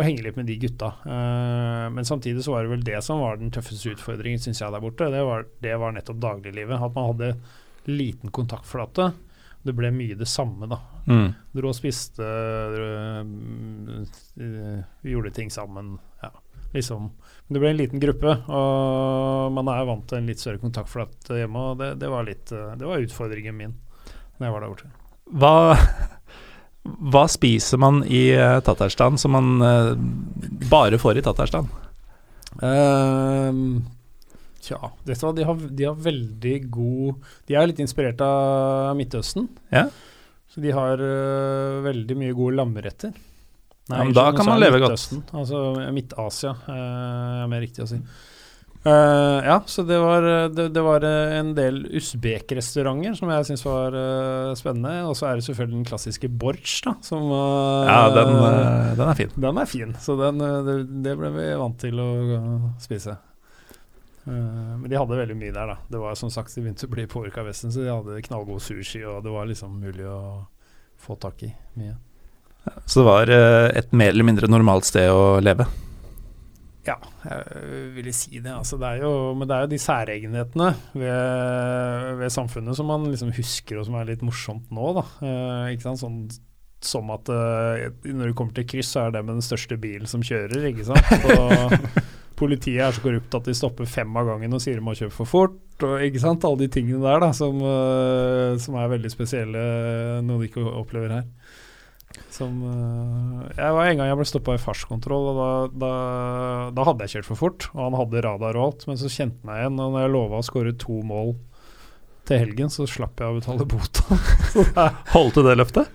å henge litt med de gutta. Eh, men samtidig så var det vel det som var den tøffeste utfordringen, syns jeg, der borte. Det var, det var nettopp dagliglivet. At man hadde liten kontaktflate. Det ble mye det samme, da. mm. Dro og spiste, eh, gjorde ting sammen. Ja, liksom. Men det ble en liten gruppe, og man er vant til en litt større kontaktflate hjemme. Og det, det, var litt, eh, det var utfordringen min når jeg var der borte. Hva, hva spiser man i uh, Tatterstan som man eh, bare får i Tatarstan? Uh, Tja, vet du hva, de har, de har veldig god De er litt inspirert av Midtøsten. Ja. Så de har øh, veldig mye gode lammeretter. Ja, men da kan man leve godt. Altså Midt-Asia, øh, er mer riktig å si. Eh, ja, så det var, det, det var eh, en del usbek-restauranter som jeg syns var uh, spennende. Og så er det selvfølgelig den klassiske borch, da, som uh, Ja, den, eh, den er fin. den er fin, så den, eh, det, det ble vi vant til å uh, spise. Eh, men de hadde veldig mye der, da. Det var som sagt, De begynte å bli påvirka av Vesten, så de hadde knallgod sushi, og det var liksom mulig å få tak i mye. Så det var eh, et mer eller mindre normalt sted å leve. Ja, jeg ville si det. Altså, det er jo, men det er jo de særegenhetene ved, ved samfunnet som man liksom husker, og som er litt morsomt nå. Da. Eh, ikke sant? Sånn som at eh, når du kommer til kryss, så er det med den største bilen som kjører. ikke sant? Og politiet er så korrupt at de stopper fem av gangen og sier de må kjøpe for fort. Og, ikke sant? Alle de tingene der da, som, eh, som er veldig spesielle, noe de ikke opplever her. Som, eh, jeg var En gang jeg ble stoppa i fartskontroll, og da, da, da hadde jeg kjørt for fort. Og han hadde radar og alt, men så kjente han meg igjen. Og når jeg lova å skåre to mål til helgen, så slapp jeg å betale bota. Holdt du det løftet?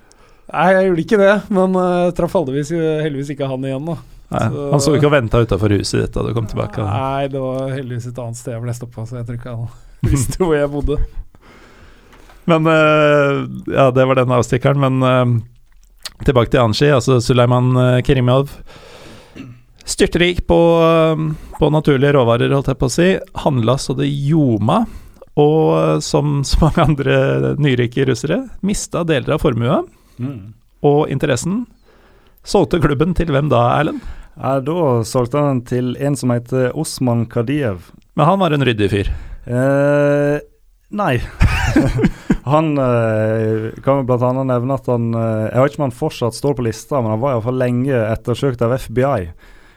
Nei, jeg gjorde ikke det, men uh, traff heldigvis, heldigvis ikke han igjen, da. Nei, Så- han så ikke og venta utafor huset ditt da du kom tilbake? Nei, det var heldigvis et annet sted jeg ble stoppa, så jeg tror ikke han visste hvor jeg bodde. Men uh, Ja, det var den avstikkeren, men eh, tilbake til Anshi, altså Suleiman uh, Kerimov. Styrtrik på, eh, på naturlige råvarer, holdt jeg på å si. Handla så det ljoma. Og eh, som så mange andre nyrike russere, mista deler av formua Mm. og interessen. Solgte klubben til hvem da, Erlend? Ja, da solgte han til en som heter Osman Kadiev. Men han var en ryddig fyr. Eh, nei. han eh, kan bl.a. nevne at han eh, Jeg vet ikke om han fortsatt står på lista, men han var iallfall lenge ettersøkt av FBI.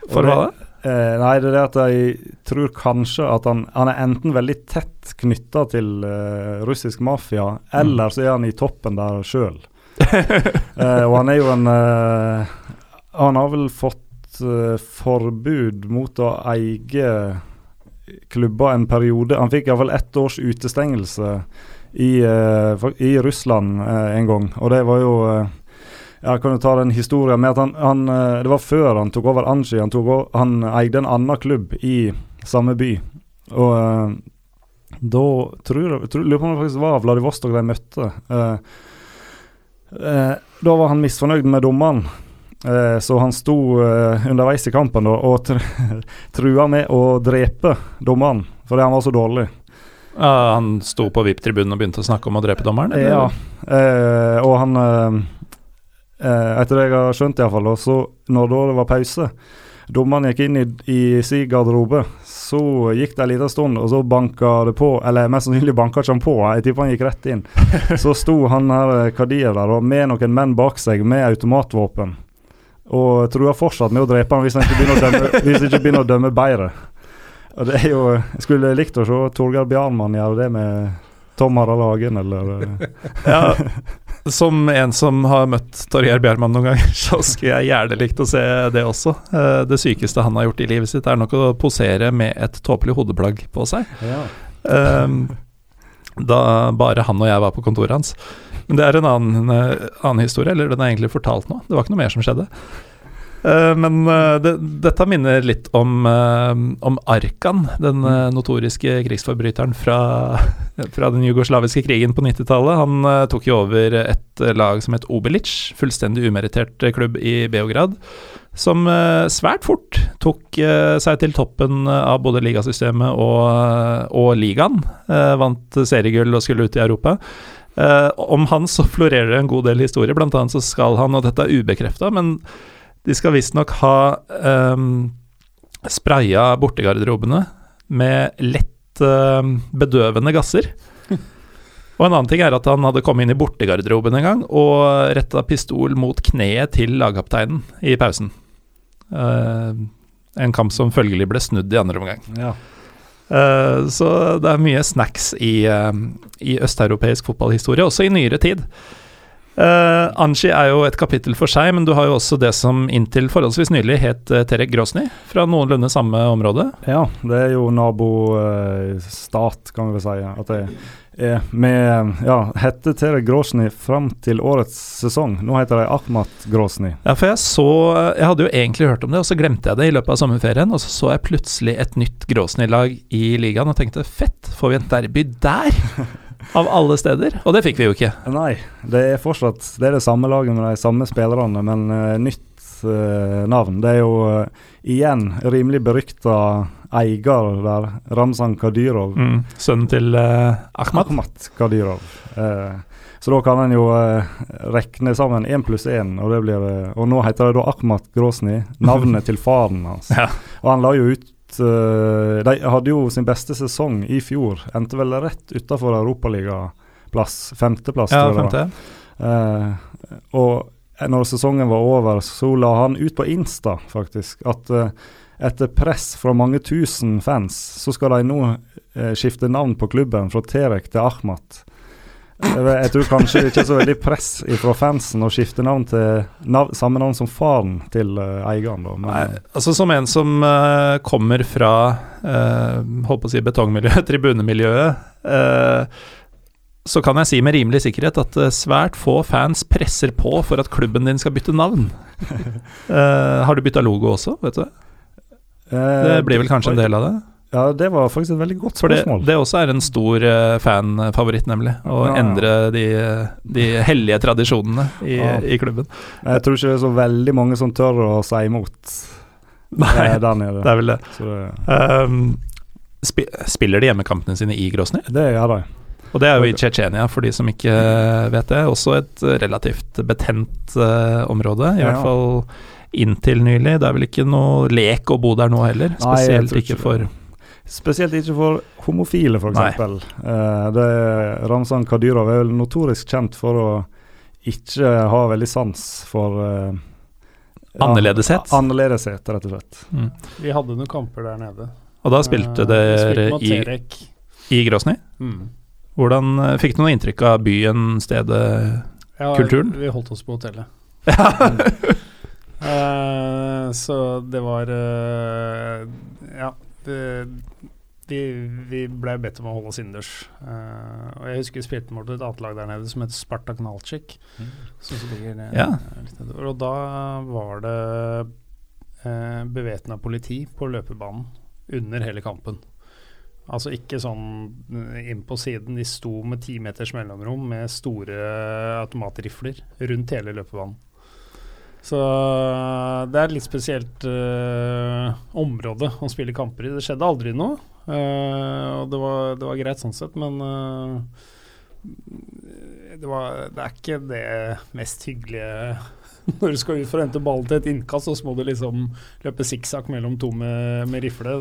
For hva da? Eh, nei, det er det at jeg tror kanskje at han, han er enten veldig tett knytta til eh, russisk mafia, eller så er han i toppen der sjøl. eh, og han er jo en eh, Han har vel fått forbud mot å eie klubber en periode. Han fikk iallfall ett års utestengelse i, eh, i Russland eh, en gang, og det var jo eh, jeg kan jo ta den historien med at han, han Det var før han tok over Anji. Han, han eide en annen klubb i samme by. Og uh, da tror jeg Lurer på om det faktisk var Vladivostok de møtte. Uh, uh, da var han misfornøyd med dommeren. Så han sto underveis i kampen og tr trua med å drepe dommeren fordi han var så dårlig. Han sto på VIP-tribunen og begynte å snakke om å drepe dommeren? eller? Ja, eh, og han eh, eh, Etter det jeg har skjønt, iallfall, så når det var pause Dommeren gikk inn i, i sin garderobe, så gikk det en liten stund, og så banka det på Eller mest sannsynlig banka ikke han på, jeg tipper han gikk rett inn. Så sto han her eh, Kadir der og med noen menn bak seg med automatvåpen. Og trua fortsatt med å drepe han hvis han ikke begynner å dømme, ikke begynner å dømme bedre. Og det er jo Jeg skulle likt å se Torgeir Bjarmann gjøre det med Tom Harald Hagen, eller eh, Ja, som en som har møtt Torgeir Bjarmann noen ganger, så skulle jeg gjerne likt å se det også. Eh, Det sykeste han har gjort i livet sitt, er nok å posere med et tåpelig hodeplagg på seg. ja. Um, da bare han og jeg var på kontoret hans. Men det er en annen, eh, annen historie, eller den er egentlig fortalt nå. Det var ikke noe mer som skjedde. Eh, men uh, det, dette minner litt om, uh, om Arkan, den eh, notoriske krigsforbryteren fra, fra den jugoslaviske krigen på 90-tallet. Han tok jo over et lag som het Obelic, fullstendig umerittert eh, klubb i Beograd som svært fort tok seg til toppen av både ligasystemet og, og ligaen. Vant seriegull og skulle ut i Europa. Om han så florerer det en god del historier, annet så skal han, og dette er ubekrefta, men de skal visstnok ha um, spraya bortegarderobene med lett um, bedøvende gasser. Og en annen ting er at han hadde kommet inn i bortegarderoben en gang og retta pistol mot kneet til lagkapteinen i pausen. Uh, en kamp som følgelig ble snudd i andre omgang. ja. Uh, så det er mye snacks i, uh, i østeuropeisk fotballhistorie, også i nyere tid. Uh, Anji er jo et kapittel for seg, men du har jo også det som inntil forholdsvis nylig het uh, Terek Grosny, fra noenlunde samme område. Ja, det er jo nabostat, kan vi vel si. At det er med Ja, hette Terek Grosny fram til årets sesong. Nå heter de Ahmat Grosny. Ja, for jeg så Jeg hadde jo egentlig hørt om det, og så glemte jeg det i løpet av sommerferien, og så så jeg plutselig et nytt Grosny-lag i ligaen og tenkte fett, får vi et derby der? Av alle steder. Og det fikk vi jo ikke. Nei, det er fortsatt Det er det samme laget med de samme spillerne, men uh, nytt uh, navn. Det er jo uh, igjen rimelig berykta eier der, Ramzan Kadyrov. Mm, sønnen til Ahmad. Ahmat Kadyrov. Så da kan en jo rekne sammen én pluss én, og, det blir, og nå heter det da Akhmat Grosny, navnet til faren hans. Ja. Og han la jo ut eh, De hadde jo sin beste sesong i fjor. Endte vel rett utafor europaligaplass. Femteplass, Ja, tror jeg det var. Eh, og når sesongen var over, så la han ut på Insta faktisk at uh, etter press fra mange tusen fans, så skal de nå skifte navn på klubben fra Terek til Ahmat. Jeg, tror kanskje det ikke er så veldig press fra fansen å skifte navn til nav samme navn som faren til uh, eieren. da. Men, Nei, altså Som en som uh, kommer fra uh, holdt på å si betongmiljøet, tribunemiljøet, uh, så kan jeg si med rimelig sikkerhet at svært få fans presser på for at klubben din skal bytte navn. Har du bytta logo også, vet du? Det blir vel kanskje en del av det? Ja, det var faktisk et veldig godt For det, spørsmål. det også er en stor uh, fanfavoritt, nemlig. Å Ja. endre de, de hellige tradisjonene i, Ja. i klubben. Jeg tror ikke det er så veldig mange som tør å si imot Nei, det nede. det er vel det. Det, Um, sp spiller de hjemmekampene sine i Grosny? det gjør de. Og det er jo i Tsjetsjenia, for de som ikke vet det. Også et eh, relativt betent uh, område, i Ja. hvert fall inntil nylig. Det er vel ikke noe lek å bo der nå heller, spesielt Nei, ikke ikke for. Spesielt ikke for homofile, f.eks. Eh, det- Ramzan Kadyrov er vel notorisk kjent for å ikke ha veldig sans for eh, ja, Annerledeshet. Annerledeshet, rett og slett. mm. Vi hadde noen kamper der nede. Og da spilte Eh, dere spilte i, i Grosny. Mm. Hvordan eh, Fikk du noe inntrykk av byen, stedet Ja, Kulturen? Vi holdt oss på hotellet. Ja. uh, så det var uh, Ja. Det, vi, vi ble bedt om å holde oss innendørs. Uh, og jeg husker vi spilte mot et annet lag der nede som het Spartak Nalchik. Mm. som ligger Ja. Og da var det uh, bevæpna politi på løpebanen under hele kampen. Altså ikke sånn eh, inn på siden. De sto med ti meters mellomrom med store automatrifler rundt hele løpebanen. Så det er et litt spesielt uh, område å spille kamper i. Det skjedde aldri noe, Uh, og det var, det var greit sånn sett, men uh, det, var, det er ikke det mest hyggelige når du skal ut for å hente ballen til et innkast, så må du liksom løpe sikksakk mellom to med, med rifle.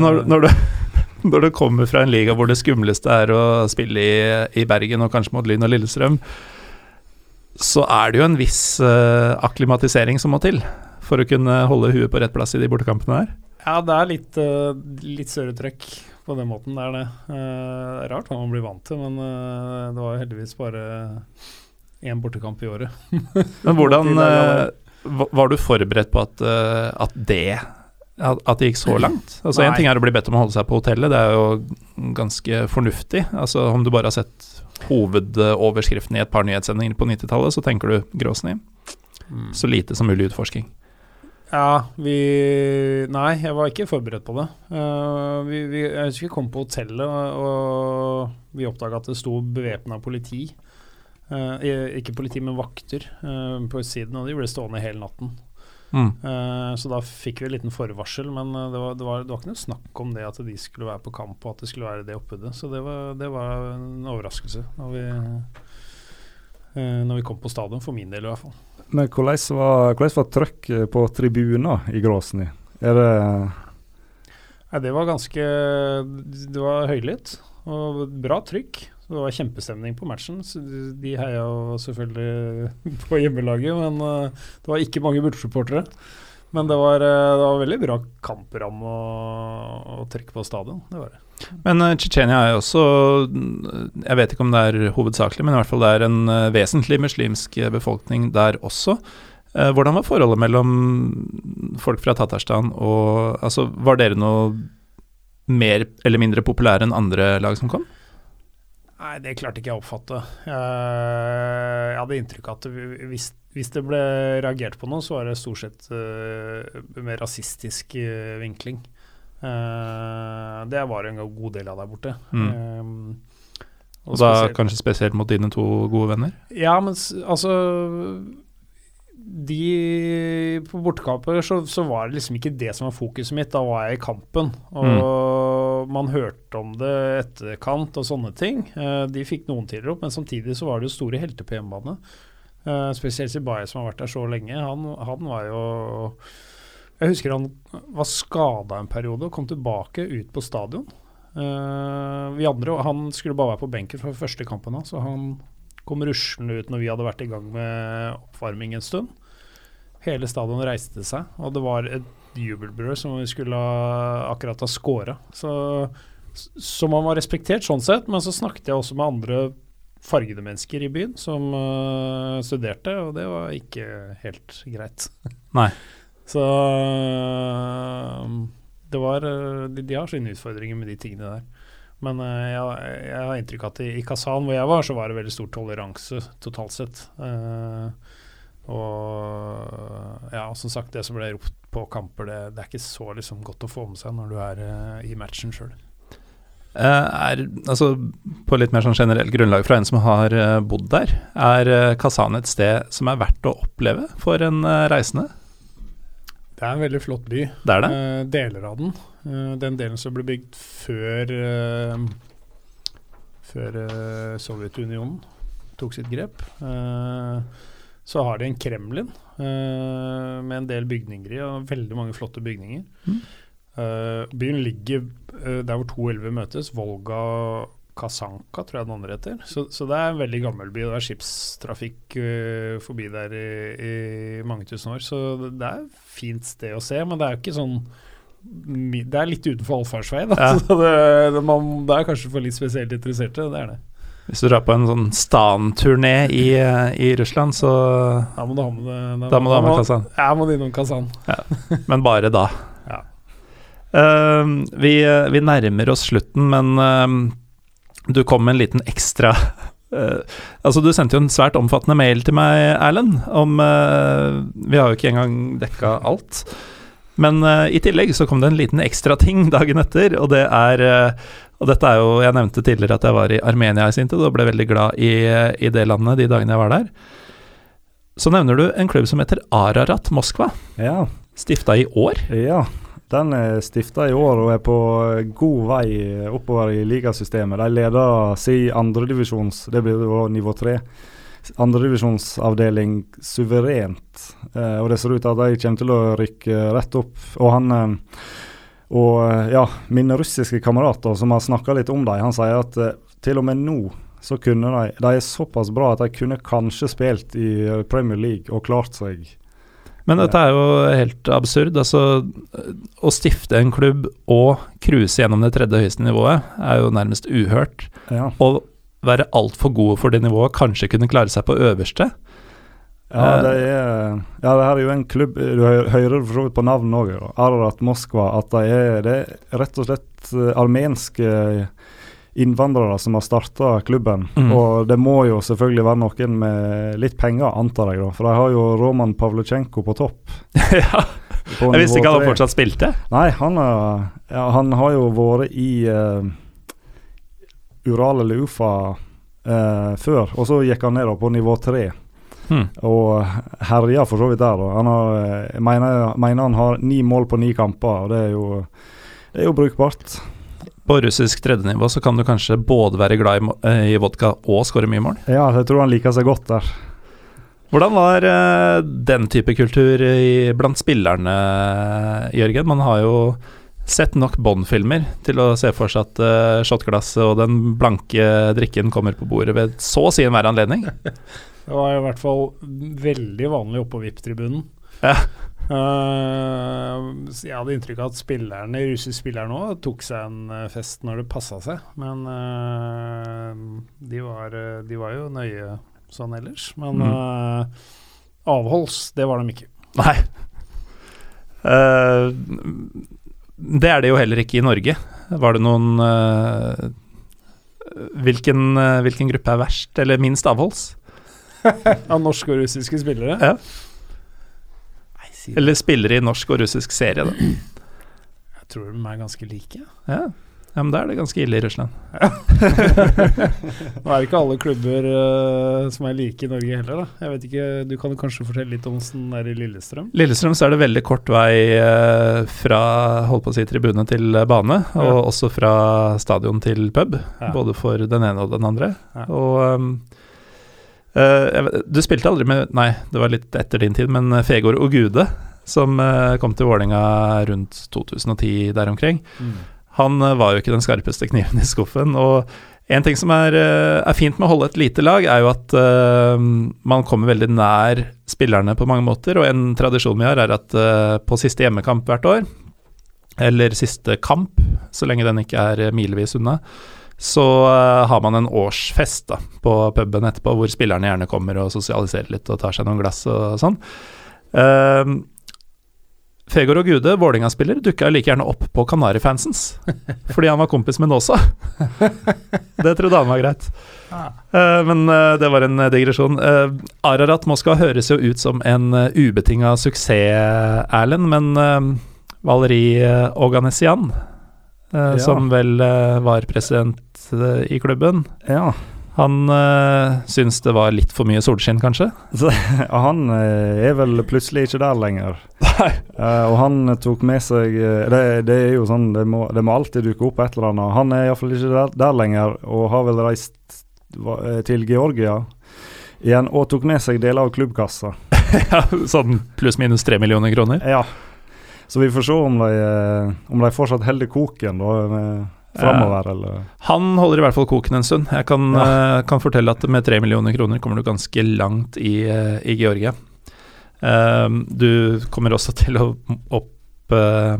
Når, når, du, når du kommer fra en liga hvor det skumleste er å spille i, i Bergen og kanskje mot Lyn og Lillestrøm, så er det jo en viss uh, akklimatisering som må til for å kunne holde huet på rett plass i de bortekampene her. Ja, det er litt, uh, litt større trøkk på den måten. Det er det. Uh, rart hva man blir vant til, men uh, det var jo heldigvis bare én bortekamp i året. Men hvordan Var du forberedt på at, at det at, det gikk så langt? Altså En ting er å bli bedt om å holde seg på hotellet, det er jo ganske fornuftig. Altså Om du bare har sett hovedoverskriften i et par nyhetssendinger på 90-tallet, så tenker du Gråsny. Mm. Så lite som mulig utforsking. Ja, vi Nei, jeg var ikke forberedt på det. Uh, vi, vi, jeg husker vi kom på hotellet, og, og vi oppdaga at det sto bevæpna politi. Uh, ikke politi, men vakter uh, på utsiden, og de ble stående hele natten. Mm. Uh, så da fikk vi en liten forvarsel, men eh, det var, det, var, det var ikke noe snakk om det at de skulle være på kamp, og at det skulle være det oppbudet. Så det var, det var en overraskelse når vi, uh, når vi kom på stadion, for min del i hvert fall. Men hvordan var, hvordan var trøkket på tribuner i Gråsny? Er det Nei, det var ganske Det var høylytt og bra trykk. Det var kjempestemning på matchen. De- heia selvfølgelig på hjemmelaget, men eh, det var ikke mange bortesupportere. Men det var, eh, det var veldig bra kampramme og, og trekke på stadion. Det var det. Men uh, Tsjetsjenia er jo også mm, Jeg vet ikke om det er hovedsakelig, men i hvert fall det er en vesentlig muslimsk befolkning der også. Hvordan var forholdet mellom folk fra Tatarstan og Altså, var dere noe mer eller mindre populære enn andre lag som kom? Nei, det klarte ikke jeg å oppfatte. Jeg, jeg hadde inntrykk av at hvis, hvis det ble reagert på noe, så var det stort sett eh, mer rasistisk eh, vinkling. Eh, det var en god del av der borte. Mm. Eh, Og da kanskje spesielt mot dine to gode venner? Ja, men altså De På bortekamper så, så var det liksom ikke det som var fokuset mitt. Da var jeg i kampen. Og man hørte om det etterkant og sånne ting. Eh, de fikk noen tider opp, men samtidig så var det jo store helter på hjemmebane. Eh, spesielt Sibaye, som har vært der så lenge. Han, han var jo Jeg husker han var skada en periode og kom tilbake ut på stadion. Eh, vi andre, Han skulle bare være på benken for første kampen hans, så han kom ruslende ut når vi hadde vært i gang med oppvarming en stund. Hele stadion reiste seg, og det var et jubelbrød som vi skulle ha, akkurat ha scora. Så, så man var respektert sånn sett, men så snakket jeg også med andre fargede mennesker i byen som uh, studerte, og det var ikke helt greit. Nei. Så øh, det var øh, de, de har sine utfordringer med de tingene der. Men jeg, jeg har inntrykk av at i, i Kazan, hvor jeg var, så var det veldig stor toleranse totalt sett. Eh, og ja, som sagt, det som ble ropt på kamper, det, det er ikke så liksom godt å få med seg når du er uh, i matchen sjøl. Eh, er, altså, på litt mer sånn generelt grunnlag fra en som har eh, bodd der, er eh, Kazan et sted som er verdt å oppleve for en eh, reisende? Det er en veldig flott by. Det er det? Eh, deler av den. Eh, den delen som ble bygd før eh, Før eh, Sovjetunionen tok sitt grep. Eh, så har de en Kremlin uh, med en del bygninger i, og veldig mange flotte bygninger. Mm. Uh, byen ligger uh, der hvor to elver møtes. Volga Kasanka, tror jeg den andre heter. Så, så det er en veldig gammel by. Det er skipstrafikk forbi der i, i mange tusen år. Så det, det er et fint sted å se, men det er jo ikke sånn Det er litt utenfor allfartsveien. Ja. Det, det, det er kanskje for litt spesielt interesserte. Det er det. Hvis du drar på en sånn Stan-turné i, eh, i Russland, så Da må du ha med det. Da må du ha med Kazan. Jeg må innom Kazan. Men bare da. Ja. uh, vi, vi nærmer oss slutten, men uh, du kom med en liten ekstra Uh, Altså, du sendte jo en svært omfattende mail til meg, Erlend, om uh, Vi har jo ikke engang dekka alt. Men uh, i tillegg så kom det en liten ekstra ting dagen etter, og det er uh, Og dette er jo Jeg nevnte tidligere at jeg var i Armenia i sin tid, og ble veldig glad i, i det landet de dagene jeg var der. Så nevner du en klubb som heter Ararat Moskva, Ja. stifta i år. Ja, den er stifta i år og er på god vei oppover i ligasystemet. De leder sin andredivisjons, det blir jo nivå tre, andredivisjonsavdeling suverent. Eh, og det ser ut til at de kommer til å rykke rett opp. Og han eh, og eh, ja, mine russiske kamerater som har snakka litt om dem, han sier at til og med nå så kunne de De er såpass bra at de kunne kanskje spilt i Premier League og klart seg. Men dette er jo helt absurd. Altså, å stifte en klubb og cruise gjennom det tredje høyeste nivået er jo nærmest uhørt. Ja. Å være altfor gode for det nivået, kanskje kunne klare seg på øverste. Ja, Eh. det er Ja, det her er jo en klubb Du hører for så vidt på navnet òg, Ararat Moskva, at det er, det er rett og slett eh, armenske innvandrere som har starta klubben. Mm. Og det må jo selvfølgelig være noen med litt penger, antar jeg, da. For de har jo Roman Pavlyutsjenko på topp. ja, på jeg visste ikke han fortsatt spilte. Nei, han, er, ja, han har jo vært i eh, Ural eller Ufa eh, før, og så gikk han ned på nivå tre. Hmm. Og herja for så vidt der. da. Han har, eh, jeg mener, mener han har ni mål på ni kamper, og det er jo, det er jo brukbart. På russisk tredjenivå så kan du kanskje både være glad i, eh, i vodka og skåre mye mål. Ja, jeg tror han liker seg godt der. Hvordan var eh, den type kultur i, blant spillerne, Jørgen? Man har jo sett nok Bond-filmer til å se for seg at uh, shotglasset og den blanke drikken kommer på bordet ved så å si enhver anledning. Det var i hvert fall veldig vanlig oppå VIP-tribunen. Ja. Uh, jeg hadde inntrykk av at spillerne, russiske spillere nå tok seg en eh, fest når det passa seg. Men uh, de, var, de var jo nøye sånn ellers. Men Mm. uh, avholds, det var de ikke. Nei. Det er det jo heller ikke i Norge. Var det noen uh, hvilken, uh, hvilken gruppe er verst, eller minst avholds? Av norske og russiske spillere. Ja. Eller spillere i norsk og russisk serie, da. Jeg tror de er ganske like. Ja. Ja, men da er det ganske ille i Russland. Nå er det ikke alle klubber uh, som er like i Norge heller, da. Jeg vet ikke, Du kan kanskje fortelle litt om åssen det er i Lillestrøm? Lillestrøm så er det veldig kort vei uh, fra holdt på å si, tribune til bane, og Ja. også fra stadion til pub. Ja. Både for den ene og den andre. Ja. Og um, uh, vet- Du spilte aldri med Nei, det var litt etter din tid, men Fegård og Gude, som eh, kom til Vålerenga rundt 2010 der omkring, han eh, var jo ikke den skarpeste kniven i skuffen. Og en ting som er, eh, er fint med å holde et lite lag, er jo at uh, man kommer veldig nær spillerne på mange måter. Og en tradisjon vi har, er at uh, på siste hjemmekamp hvert år, eller siste kamp, så lenge den ikke er milevis unna, så uh, har man en årsfest da, på puben etterpå, hvor spillerne gjerne kommer og sosialiserer litt og tar seg noen glass og sånn. Uh, Fegård og Gude, Vålerenga-spiller, dukka like gjerne opp på Kanarifansens. Fordi han var kompis med Nåsa. det trodde han var greit. Eh, men eh, det var en eh, digresjon. Uh, Ararat Moskva høres jo ut som en ubetinga suksess, Erlend, men Valeri Oganessian, Ja. som vel var president i klubben, Ja. Han øh, syns det var litt for mye solskinn, kanskje? Så, han eh, er vel plutselig ikke der lenger. Eh, og han tok med seg det, det er jo sånn, det må, det må alltid dukke opp et eller annet. Han er iallfall ikke der, der lenger, og har vel reist til Georgia igjen og tok med seg deler av klubbkassa. ja, sånn pluss-minus tre millioner kroner. Ja. Så vi får se om de, om de fortsatt holder koken da, eh, framover, eller Han holder i hvert fall koken en stund. Jeg kan, eh, kan fortelle at med tre millioner kroner kommer du ganske langt i, eh, i Georgia. Du kommer også til å opp, eh,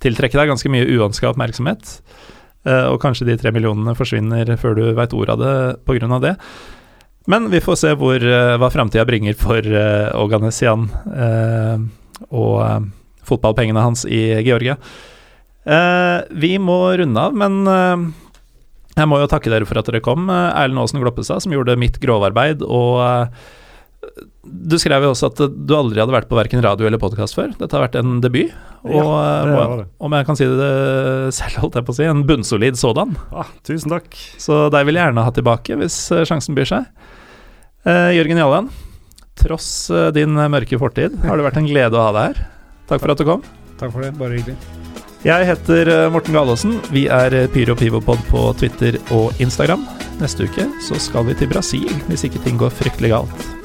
tiltrekke deg ganske mye uønska oppmerksomhet. Eh, og kanskje de tre millionene forsvinner før du veit ordet av det pga. det. Men vi får se hvor, eh, hva framtida bringer for uh, Oganesian uh, og uh, fotballpengene hans i Georgia. Eh, vi må runde av, men eh, jeg må jo takke dere for at dere kom. Eh, Erlend Aasen Gloppestad, som gjorde mitt grovarbeid. Og du skrev jo også at du aldri hadde vært på verken radio eller podkast før. Dette har vært en debut. Og Ja, må, om jeg kan si det selv, holdt jeg på å si, en bunnsolid sådan. ah, Tusen takk. Så deg vil jeg gjerne ha tilbake hvis sjansen byr seg. Eh, Jørgen Jalland, tross din mørke fortid, har det vært en glede å ha deg her. Takk for at du kom. Takk for det. Bare hyggelig. Jeg heter eh, Morten Galaasen. Vi er eh, Pyro Pivopod på Twitter og Instagram. Neste uke så skal vi til Brasil, hvis ikke ting går fryktelig galt.